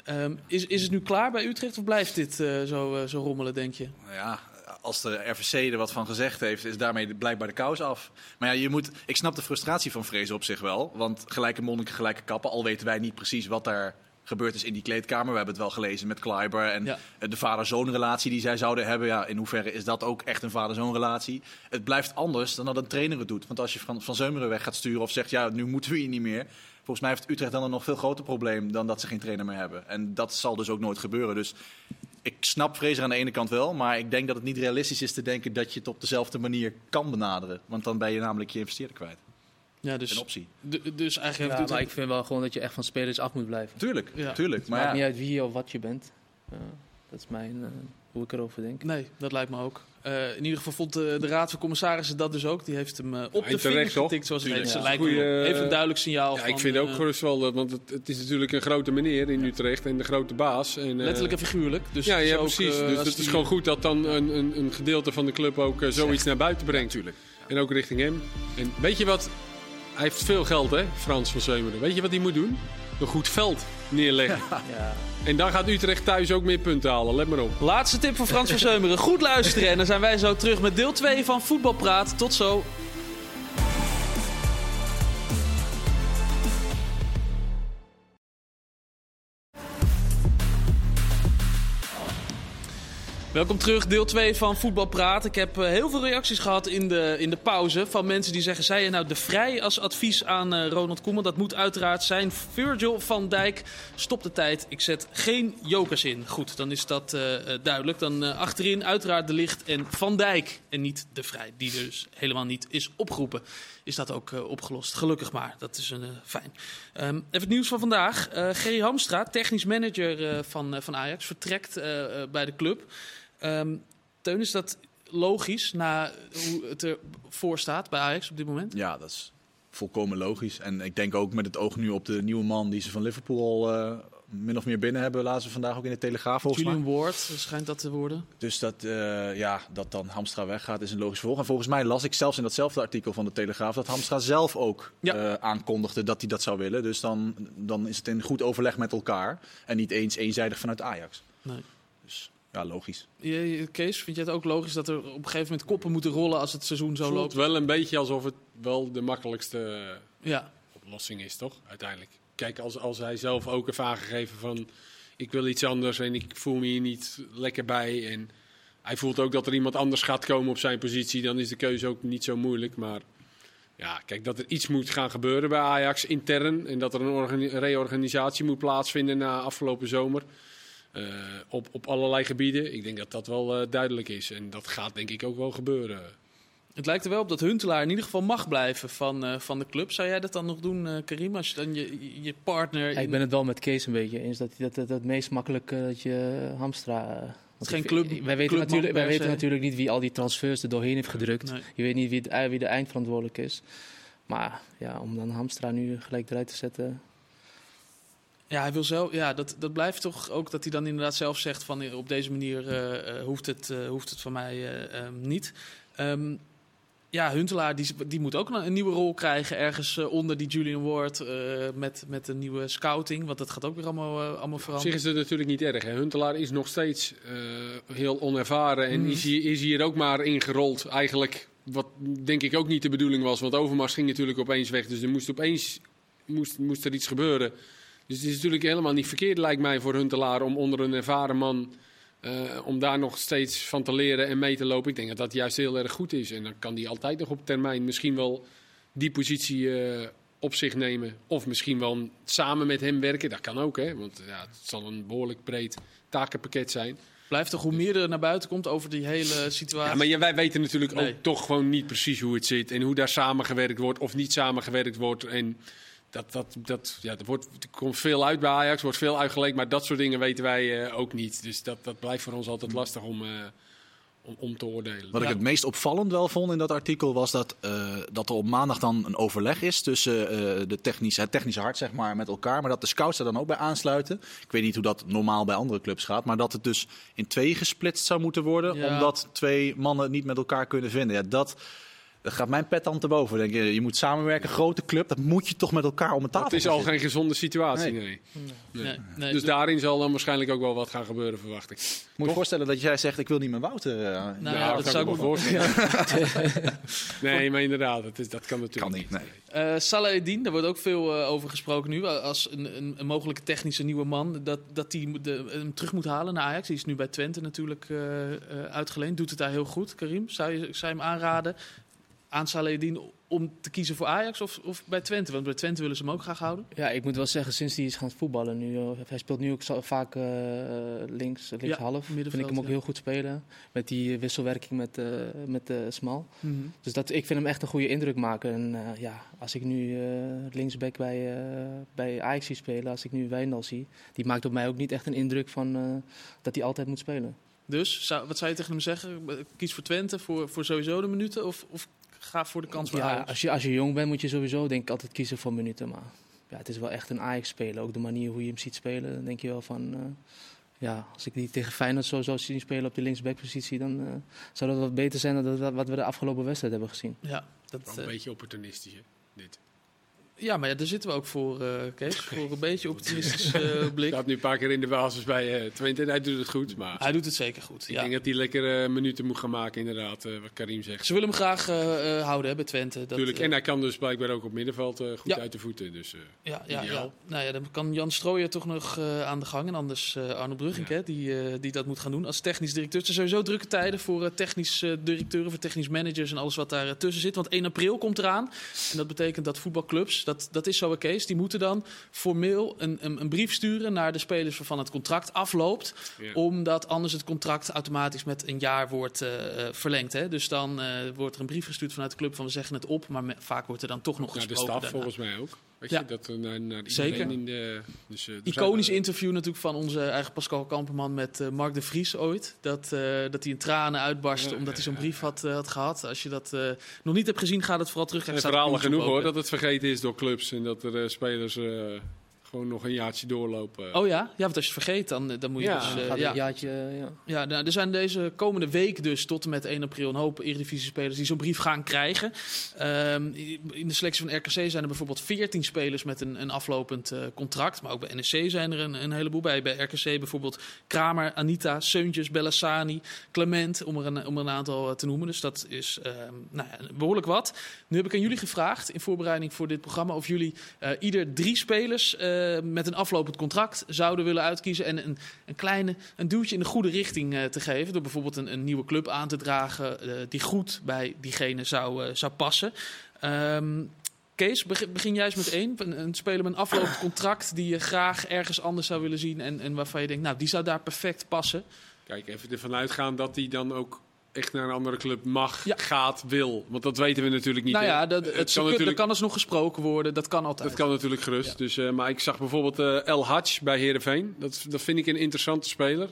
Ehm, is, is het nu klaar bij Utrecht of blijft dit eh, zo, zo rommelen, denk je? Nou ja, als de RVC er wat van gezegd heeft, is daarmee de- blijkbaar de kous af. Maar ja, je moet, ik snap de frustratie van Vrezen op zich wel. Want gelijke monniken, gelijke kappen. Al weten wij niet precies wat daar gebeurd is in die kleedkamer. We hebben het wel gelezen met Kleiber. En Ja. eh, de vader-zoon relatie die zij zouden hebben. Ja, in hoeverre is dat ook echt een vader-zoon relatie? Het blijft anders dan dat een trainer het doet. Want als je van, van Zeumeren weg gaat sturen of zegt, ja, nu moeten we hier niet meer. Volgens mij heeft Utrecht dan een nog veel groter probleem dan dat ze geen trainer meer hebben. En dat zal dus ook nooit gebeuren. Dus ik snap Fraser aan de ene kant wel, maar ik denk dat het niet realistisch is te denken dat je het op dezelfde manier kan benaderen. Want dan ben je namelijk je investeerder kwijt. Ja, Een dus, optie. d- dus eigenlijk Ja, maar Utrecht... ik vind wel gewoon dat je echt van spelers af moet blijven. Tuurlijk, Ja. tuurlijk. Het maakt Maar niet ja, uit wie of wat je bent. Ja, dat is mijn, eh, hoe ik erover denk. Nee, dat lijkt me ook. Eh, in ieder geval vond de, de Raad van Commissarissen dat dus ook. Die heeft hem eh, op de vingers getikt, zoals het heet. Ja. lijkt me Goeie, even een duidelijk signaal Ja, van... ik vind ook eh, gerust wel, dat, want het, het is natuurlijk een grote meneer in Utrecht en de grote baas. En, eh, letterlijk en figuurlijk. Dus ja, ja ook, precies. eh, dus het is die- gewoon goed dat dan een, een, een gedeelte van de club ook eh, zoiets Zegt. naar buiten brengt. natuurlijk. En ook richting hem. En weet je wat? Hij heeft veel geld, hè, Frans van Zeumeren. Weet je wat hij moet doen? Een goed veld neerleggen. Ja. En dan gaat Utrecht thuis ook meer punten halen. Let maar op. Laatste tip van Frans van Zeumeren. Goed luisteren. En dan zijn wij zo terug met deel 2 van Voetbalpraat. Tot zo. Welkom terug, deel 2 van Voetbalpraat. Ik heb eh, heel veel reacties gehad in de, in de pauze van mensen die zeggen... zei je nou de vrij als advies aan eh, Ronald Koeman? Dat moet uiteraard zijn. Virgil van Dijk, stop de tijd. Ik zet geen jokers in. Goed, dan is dat eh, duidelijk. Dan achterin uiteraard de Licht en Van Dijk. En niet de vrij, die dus helemaal niet is opgeroepen. Is dat ook opgelost? Gelukkig maar, dat is een, fijn. Ehm, even het nieuws van vandaag. Gerry Hamstra, technisch manager van, van Ajax, vertrekt bij de club. Ehm Teun, is dat logisch na hoe het ervoor staat bij Ajax op dit moment? Ja, dat is volkomen logisch. En ik denk ook met het oog nu op de nieuwe man die ze van Liverpool al eh, min of meer binnen hebben, laten ze vandaag ook in de Telegraaf volgens. Julian Ward schijnt dat te worden. Dus dat, eh, ja, dat dan Hamstra weggaat is een logisch volg. En volgens mij las ik zelfs in datzelfde artikel van de Telegraaf dat Hamstra zelf ook Ja. eh, aankondigde dat hij dat zou willen. Dus dan, dan is het in goed overleg met elkaar en niet eens eenzijdig vanuit Ajax. Nee. Dus ja, logisch. Je- je- Kees, vind jij het ook logisch dat er op een gegeven moment koppen moeten rollen als het seizoen zo voelt loopt? wel een beetje alsof het wel de makkelijkste Ja, oplossing is, toch? Uiteindelijk. Kijk, als, als hij zelf ook heeft aangegeven van... ik wil iets anders en ik voel me hier niet lekker bij... en hij voelt ook dat er iemand anders gaat komen op zijn positie... dan is de keuze ook niet zo moeilijk. Maar ja, kijk, dat er iets moet gaan gebeuren bij Ajax intern... en dat er een organi- reorganisatie moet plaatsvinden na afgelopen zomer... eh, op, op allerlei gebieden. Ik denk dat dat wel eh, duidelijk is. En dat gaat denk ik ook wel gebeuren. Het lijkt er wel op dat Huntelaar in ieder geval mag blijven van, uh, van de club. Zou jij dat dan nog doen, uh, Karim, als je dan je, je partner... Ja, ik ben het wel met Kees een beetje eens. Dat dat, dat, het meest makkelijk uh, dat je Hamstra... Het is geen club. Wij weten, natuurlijk, wij weten natuurlijk niet wie al die transfers er doorheen heeft gedrukt. Nee. Je weet niet wie, de, wie de eindverantwoordelijk is. Maar ja, om dan Hamstra nu gelijk eruit te zetten... Ja, hij wil zelf, ja dat, dat blijft toch ook dat hij dan inderdaad zelf zegt van op deze manier uh, hoeft, het, uh, hoeft het van mij uh, um, niet. Um, ja, Huntelaar die, die moet ook een, een nieuwe rol krijgen ergens onder die Julian Ward met, met een nieuwe scouting. Want dat gaat ook weer allemaal, allemaal veranderen. Zich is het natuurlijk niet erg. Hè? Huntelaar is nog steeds heel onervaren en mm. is, hier, is hier ook maar ingerold eigenlijk. Wat denk ik ook niet de bedoeling was. Want Overmars ging natuurlijk opeens weg. Dus er moest opeens moest, moest er iets gebeuren. Dus het is natuurlijk helemaal niet verkeerd, lijkt mij, voor Huntelaar om onder een ervaren man. Uh, om daar nog steeds van te leren en mee te lopen. Ik denk dat dat juist heel erg goed is. En dan kan hij altijd nog op termijn misschien wel die positie uh, op zich nemen. Of misschien wel samen met hem werken. Dat kan ook, hè? want ja, het zal een behoorlijk breed takenpakket zijn. Blijft toch hoe meer er naar buiten komt over die hele situatie. Ja, maar ja, wij weten natuurlijk nee. ook toch gewoon niet precies hoe het zit. En hoe daar samengewerkt wordt of niet samengewerkt wordt. En dat, dat, dat, ja, er, wordt, er komt veel uit bij Ajax, wordt veel uitgelekt, maar dat soort dingen weten wij uh, ook niet. Dus dat, dat blijft voor ons altijd lastig om, uh, om, om, te oordelen. Wat ik het meest opvallend wel vond in dat artikel was dat, uh, dat er op maandag dan een overleg is tussen de technische, het technische hart zeg maar, met elkaar. Maar dat de scouts er dan ook bij aansluiten. Ik weet niet hoe dat normaal bij andere clubs gaat. Maar dat het dus in twee gesplitst zou moeten worden. Ja. Omdat twee mannen het niet met elkaar kunnen vinden. Ja, dat dan gaat mijn pet dan te boven. Denk je, je moet samenwerken, grote club, dat moet je toch met elkaar om een tafel Het is al geen gezonde situatie, nee. nee. nee. nee. Dus daarin zal dan waarschijnlijk ook wel wat gaan gebeuren, verwacht ik. Moet je voorstellen dat jij zegt, ik wil niet meer Wouter. Uh, nou, ja, ja, dat, zou ik me voorstellen. nee, maar inderdaad, dat, is, dat kan natuurlijk kan niet. Nee. Uh, Salah daar wordt ook veel uh, over gesproken nu. Als een, een, een, mogelijke technische nieuwe man. Dat, dat die de, hem terug moet halen naar Ajax. Die is nu bij Twente natuurlijk uh, uitgeleend. Doet het daar heel goed, Karim. Zou je, zou je hem aanraden? Aan Saladin om te kiezen voor Ajax of, of bij Twente? Want bij Twente willen ze hem ook graag houden. Ja, ik moet wel zeggen, sinds hij is gaan voetballen nu, hij speelt nu ook zo, vaak uh, links, links ja, half. Vind ik hem ook ja. heel goed spelen. Met die wisselwerking met, uh, met uh, Smal. Mm -hmm. Dus dat, ik vind hem echt een goede indruk maken. En ja, als ik nu linksback bij, bij Ajax zie spelen, als ik nu Wijndal zie, die maakt op mij ook niet echt een indruk van dat hij altijd moet spelen. Dus, zou, wat zou je tegen hem zeggen? Kies voor Twente, voor, voor sowieso de minuten? Of, of ga voor de kans bij ja, Als je, als je jong bent moet je sowieso denk ik altijd kiezen voor minuten. Maar ja, het is wel echt een Ajax-speler. Ook de manier hoe je hem ziet spelen, dan denk je wel van... Uh, ja, als ik die tegen Feyenoord zo zou zien spelen op de linksbackpositie... dan uh, zou dat wat beter zijn dan wat we de afgelopen wedstrijd hebben gezien. Ja, dat, wel een uh, beetje opportunistisch, hè, dit. Ja, maar ja, daar zitten we ook voor, uh, Kees. Voor een beetje optimistisch uh, blik. Hij staat nu een paar keer in de basis bij uh, Twente en hij doet het goed. Maar hij doet het zeker goed, Ik denk dat hij lekker minuten moet gaan maken, inderdaad, wat Karim zegt. Ze willen hem graag houden hè, bij Twente. Dat, Tuurlijk, en hij kan dus blijkbaar ook op middenveld goed ja. uit de voeten. Dus, ja, ja, ja, Nou ja, dan kan Jan Strooijer toch nog aan de gang. En anders Arno Brugink, ja. hè, die, die dat moet gaan doen als technisch directeur. Het zijn sowieso drukke tijden voor technisch directeuren, voor technisch managers en alles wat daar tussen zit. Want 1 april komt eraan. En dat betekent dat voetbalclubs, dat, dat is zo Kees, die moeten dan formeel een, een, een, brief sturen naar de spelers waarvan het contract afloopt. Ja. Omdat anders het contract automatisch met een jaar wordt uh, verlengd. Hè? Dus dan uh, wordt er een brief gestuurd vanuit de club van we zeggen het op. Maar me, vaak wordt er dan toch nog gesproken. Ja, de staf volgens mij ook. Weet je, dat naar, naar Zeker. In de, dus, uh, Iconisch interview natuurlijk van onze eigen Pascal Kamperman met uh, Mark de Vries ooit. Dat, dat hij in tranen uitbarstte ja, omdat hij zo'n brief had, had gehad. Als je dat nog niet hebt gezien, gaat het vooral terug. Er verhalen genoeg hoor, dat het vergeten is door clubs. En dat er spelers gewoon nog een jaartje doorlopen. Oh ja? Ja, want als je het vergeet, dan, dan moet je ja, dus... Uh, ja, een jaartje, ja. ja nou, er zijn deze komende week dus tot en met 1 april een hoop Eredivisie-spelers die zo'n brief gaan krijgen. Um, in de selectie van RKC zijn er bijvoorbeeld 14 spelers met een, een aflopend uh, contract. Maar ook bij NEC zijn er een, een heleboel bij. Bij RKC bijvoorbeeld Kramer, Anita, Seuntjes, Bellassani, Clement, om er een, om er een aantal te noemen. Dus dat is um, nou ja, behoorlijk wat. Nu heb ik aan jullie gevraagd in voorbereiding voor dit programma of jullie uh, ieder drie spelers uh, met een aflopend contract zouden willen uitkiezen. En een, een kleine een duwtje in de goede richting uh, te geven. Door bijvoorbeeld een, een, nieuwe club aan te dragen uh, die goed bij diegene zou, zou passen. Um, Kees, begin juist met één. Een, een speler met een aflopend contract die je graag ergens anders zou willen zien. En, en waarvan je denkt, nou, die zou daar perfect passen. Kijk, even ervan uitgaan dat hij dan ook echt naar een andere club mag, gaat, wil. Want dat weten we natuurlijk niet. Nou ja, dat, het, kan natuurlijk, er kan dus nog gesproken worden. Dat kan altijd. Dat kan natuurlijk gerust. Dus, uh, maar ik zag bijvoorbeeld uh, El Hadj bij Herenveen. Dat, dat vind ik een interessante speler.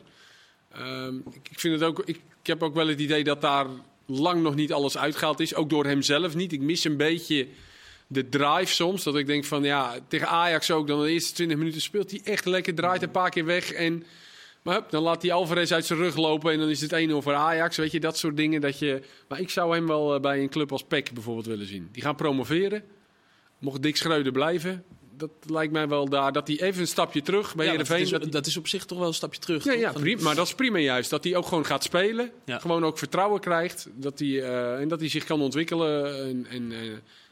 Um, ik, ik, vind het ook, ik, ik heb ook wel het idee dat daar lang nog niet alles uitgehaald is. Ook door hemzelf niet. Ik mis een beetje de drive soms. Dat ik denk van ja, tegen Ajax ook. Dan de eerste 20 minuten speelt hij echt lekker. Draait een paar keer weg. En maar hup, dan laat hij Alvarez uit zijn rug lopen. En dan is het 1-0 voor Ajax. Weet je, dat soort dingen. Dat je, maar ik zou hem wel eh, bij een club als PEC bijvoorbeeld willen zien. Die gaan promoveren. Mocht Dick Schreuder blijven, dat lijkt mij wel daar. Dat hij even een stapje terug bij ja, Heerenveen. Dat, is, dat is op zich toch wel een stapje terug. Ja, ja prima, maar dat is prima juist. Dat hij ook gewoon gaat spelen. Gewoon ook vertrouwen krijgt. Dat hij, uh, en dat hij zich kan ontwikkelen. En, en, uh,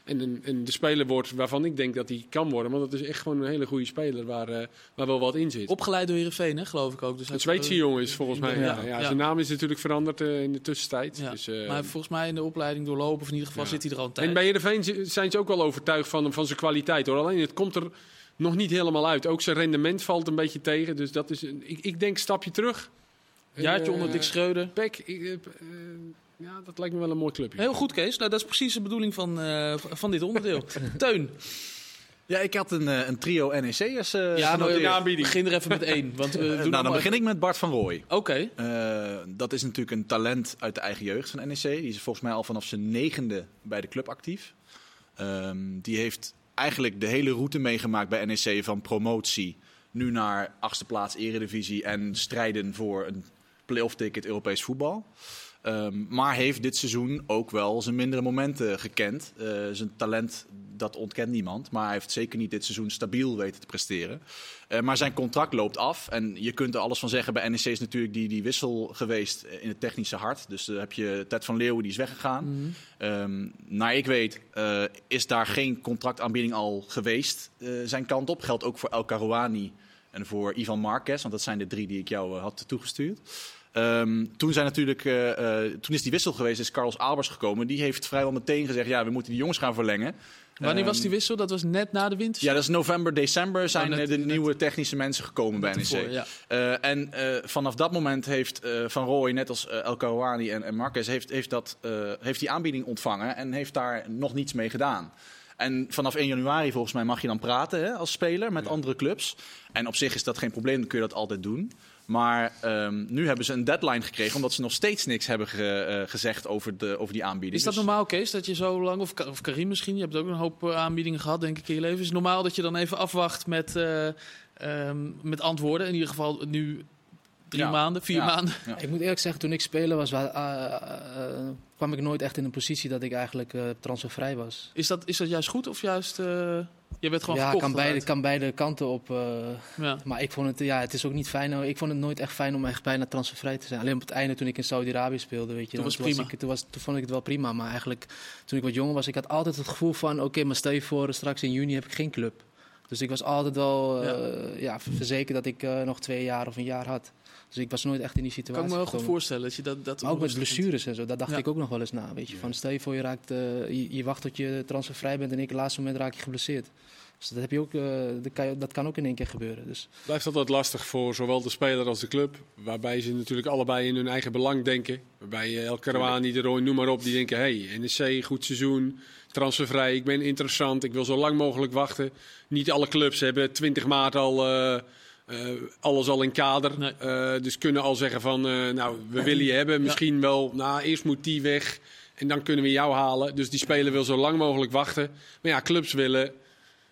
en, de speler wordt waarvan ik denk dat hij kan worden. Want dat is echt gewoon een hele goede speler waar, uh, waar wel wat in zit. Opgeleid door Heerenveen, hè, geloof ik ook. Dus een Zweedse jongen is volgens mij. Ja. Ja, Zijn naam is natuurlijk veranderd uh, in de tussentijd. Dus, uh, maar volgens mij in de opleiding doorlopen, of in ieder geval zit hij er al een tijd. En bij Heerenveen zijn ze ook wel overtuigd van, van zijn kwaliteit. Hoor. Alleen het komt er nog niet helemaal uit. Ook zijn rendement valt een beetje tegen. Dus dat is, een, ik, ik denk stapje terug. Jaartje onder Dick Schreuder. Pek, ja, dat lijkt me wel een mooi clubje. Heel goed, Kees. Nou, dat is precies de bedoeling van, uh, van dit onderdeel. Teun. Ja, ik had een, uh, een trio NEC'ers uh, ja, nou. Begin er even met één. Want we doen nou, dan begin ik met Bart van Rooij. Oké. Okay. dat is natuurlijk een talent uit de eigen jeugd van NEC. Die is volgens mij al vanaf zijn negende bij de club actief. Um, die heeft eigenlijk de hele route meegemaakt bij NEC van promotie... nu naar achtste plaats eredivisie en strijden voor een playoff ticket Europees voetbal. Um, maar heeft dit seizoen ook wel zijn mindere momenten gekend. Uh, zijn talent, dat ontkent niemand. Maar hij heeft zeker niet dit seizoen stabiel weten te presteren. Uh, maar zijn contract loopt af. En je kunt er alles van zeggen. Bij NEC is natuurlijk die, die wissel geweest in het technische hart. Dus dan heb je Ted van Leeuwen, die is weggegaan. Mm -hmm. um, naar ik weet uh, is daar geen contractaanbieding al geweest zijn kant op. Geldt ook voor El Karouani en voor Ivan Marquez. Want dat zijn de drie die ik jou had toegestuurd. Um, toen, zijn natuurlijk, uh, uh, toen is die wissel geweest, is Carlos Albers gekomen. Die heeft vrijwel meteen gezegd, ja, we moeten die jongens gaan verlengen. Wanneer was die wissel? Dat was net na de winter? Ja, dat is november, december zijn oh, net, de net, nieuwe technische mensen gekomen bij NEC. Voor, ja. uh, en vanaf dat moment heeft Van Rooij, net als El Karouani en, en Marquez, heeft, heeft, dat, heeft die aanbieding ontvangen en heeft daar nog niets mee gedaan. En vanaf 1 januari volgens mij mag je dan praten hè, als speler met ja. andere clubs. En op zich is dat geen probleem, dan kun je dat altijd doen. Maar um, nu hebben ze een deadline gekregen omdat ze nog steeds niks hebben ge, uh, gezegd over, de, over die aanbieding. Is dat dus... normaal, Kees, dat je zo lang, of, of Karim misschien, je hebt ook een hoop uh, aanbiedingen gehad, denk ik, in je leven. Is het normaal dat je dan even afwacht met, uh, um, met antwoorden? In ieder geval nu drie ja. maanden, vier ja. maanden. Ja. Ik moet eerlijk zeggen, toen ik speler was, uh, uh, kwam ik nooit echt in een positie dat ik eigenlijk uh, transfervrij was. Is dat, is dat juist goed of juist... Je werd gewoon ja, verkocht, kan beide, kan beide kanten op. ja. Maar ik vond het, ja, het is ook niet fijn. Ik vond het nooit echt fijn om echt bijna transfervrij te zijn. Alleen op het einde toen ik in Saudi-Arabië speelde, weet je. Toen, was toen, prima. Was ik, toen, was, toen vond ik het wel prima. Maar eigenlijk toen ik wat jonger was, ik had altijd het gevoel van... Oké, okay, maar stel je voor, straks in juni heb ik geen club. Dus ik was altijd wel ja. ja verzekerd dat ik nog twee jaar of een jaar had. Dus ik was nooit echt in die situatie. Kan ik me wel goed voorstellen dat je dat. dat maar ook met blessures en zo, dat dacht ja. ik ook nog wel eens na. Weet je, ja. van stel je voor je raakt, uh, je, je, wacht tot je transfervrij bent en in het laatste moment raak je geblesseerd. Dus dat, heb je ook, uh, dat, kan, dat kan ook in één keer gebeuren. Dus. Blijft altijd lastig voor zowel de speler als de club. Waarbij ze natuurlijk allebei in hun eigen belang denken. Waarbij El Karouani, de Roy, noem maar op, die denken: hey, NEC, goed seizoen, transfervrij, ik ben interessant, ik wil zo lang mogelijk wachten. Niet alle clubs hebben 20 maart al. Uh, alles al in kader. Nee. Uh, dus kunnen al zeggen van, uh, nou, we willen je hebben. Misschien ja. wel, nou, eerst moet die weg. En dan kunnen we jou halen. Dus die speler wil zo lang mogelijk wachten. Maar ja, clubs willen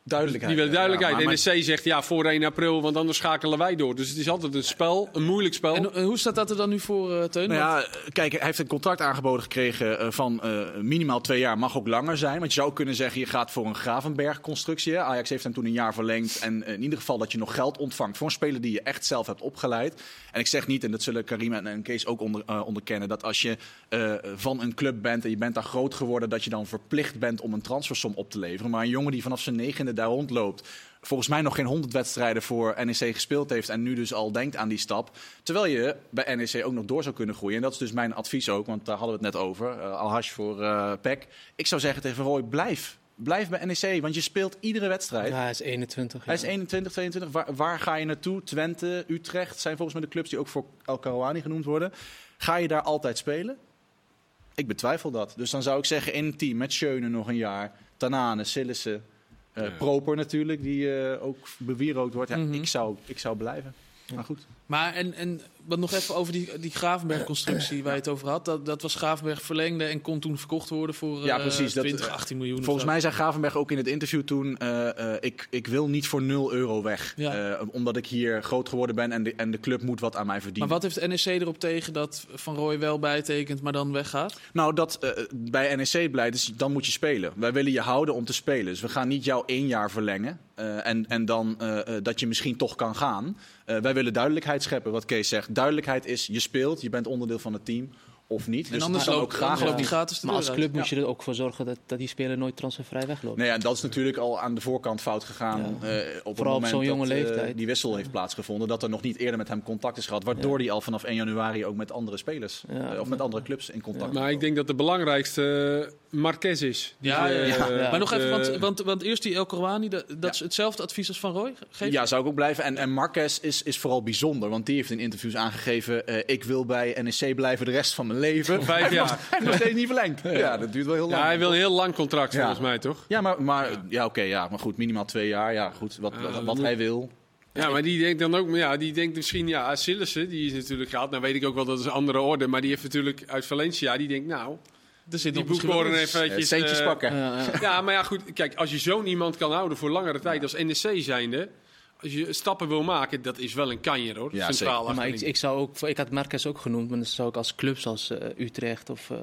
duidelijkheid. Die willen duidelijkheid. Ja, maar NEC zegt ja voor 1 april, want anders schakelen wij door. Dus het is altijd een spel, een moeilijk spel. En, en hoe staat dat er dan nu voor, uh, Teun? Nou ja, kijk, hij heeft een contract aangeboden gekregen uh, van uh, minimaal twee jaar, mag ook langer zijn. Want je zou kunnen zeggen, je gaat voor een Gravenberg-constructie. Ajax heeft hem toen een jaar verlengd. En in ieder geval dat je nog geld ontvangt voor een speler die je echt zelf hebt opgeleid. En ik zeg niet, en dat zullen Karim en, en Kees ook onder, onderkennen, dat als je van een club bent en je bent daar groot geworden, dat je dan verplicht bent om een transfersom op te leveren. Maar een jongen die vanaf zijn negende daar rondloopt. Volgens mij nog geen 100 wedstrijden voor NEC gespeeld heeft. En nu dus al denkt aan die stap. Terwijl je bij NEC ook nog door zou kunnen groeien. En dat is dus mijn advies ook, want daar hadden we het net over. Uh, Al-Hash voor uh, PEC. Ik zou zeggen tegen Roy, blijf. Blijf bij NEC, want je speelt iedere wedstrijd. Ja, hij is 21. Hij is 21, 22. Waar, waar, ga je naartoe? Twente, Utrecht zijn volgens mij de clubs die ook voor El Karouani genoemd worden. Ga je daar altijd spelen? Ik betwijfel dat. Dus dan zou ik zeggen in het team met Schöne nog een jaar. Tanane, Sillissen, Ja. Proper natuurlijk, die eh, ook bewierookt wordt. Ja, Mhm. ik, zou, ik zou blijven. Maar goed. Maar en, en wat nog even over die, die Gravenberg-constructie waar je het over had. Dat, dat was Gravenberg verlengde en kon toen verkocht worden voor Ja, eh, precies, dat, 20, eh, 18 miljoen. of Volgens mij zei Gravenberg ook in het interview toen: eh, eh, ik, ik wil niet voor 0 euro weg. Ja. Eh, omdat ik hier groot geworden ben en de, en de club moet wat aan mij Maar verdienen. wat heeft NEC erop tegen dat Van Rooij wel bijtekent, maar dan weggaat? Nou, dat eh, bij NEC blijft, dus dan moet je spelen. Wij willen je houden om te spelen. Dus we gaan niet jou één jaar verlengen. eh, en, en dan eh, eh, dat je misschien toch kan gaan. Eh, wij willen duidelijkheid scheppen, wat Kees zegt. Duidelijkheid is, je speelt, je bent onderdeel van het team of niet. En Dus anders het loopt, ook graag loopt die gratis Maar als club moet je er ook voor zorgen dat, dat die speler nooit transfervrij wegloopt. Nee, ja, en dat is natuurlijk al aan de voorkant fout gegaan. Ja. eh, op het op moment zo'n jonge dat, eh, leeftijd. die wissel heeft plaatsgevonden. Dat er nog niet eerder met hem contact is gehad. Waardoor hij al vanaf 1 januari ook met andere spelers Ja. eh, of met andere clubs in contact Maar ik denk dat de belangrijkste Marquez is. Ja, Die, ja, eh, ja. Ja. Maar nog even, want, want, want eerst die El Kouani, dat, dat is hetzelfde advies als Van? Geef Ja, zou ik ook blijven. En, en Marquez is, is vooral bijzonder. Want die heeft in interviews aangegeven... eh, ik wil bij NEC blijven de rest van mijn leven. Vijf Hij jaar. heeft nog- Hij heeft nog steeds niet verlengd. Ja, dat duurt wel heel lang. Ja, hij wil een heel lang contract Ja. volgens mij, toch? Ja, maar, maar, ja. oké, ja, maar goed, minimaal twee jaar. Ja, goed, wat, wat, hij wil. Ja, maar die denkt dan ook, maar ja, die denkt misschien, ja, Sillissen, die is natuurlijk gehaald. Nou weet ik ook wel, dat is een andere orde. Maar die heeft natuurlijk uit Valencia, die denkt, nou, Er zit die eens- Eh, eventjes... centjes eh, pakken. Ja, maar ja, goed, kijk, als je zo'n iemand kan houden voor langere tijd als NEC zijnde... Als je stappen wil maken, dat is wel een kanjer hoor. Ja, Centraal Ja, maar ik, ik, zou ook, ik had Marquez ook genoemd, maar dan zou ik als clubs als eh, Utrecht of eh,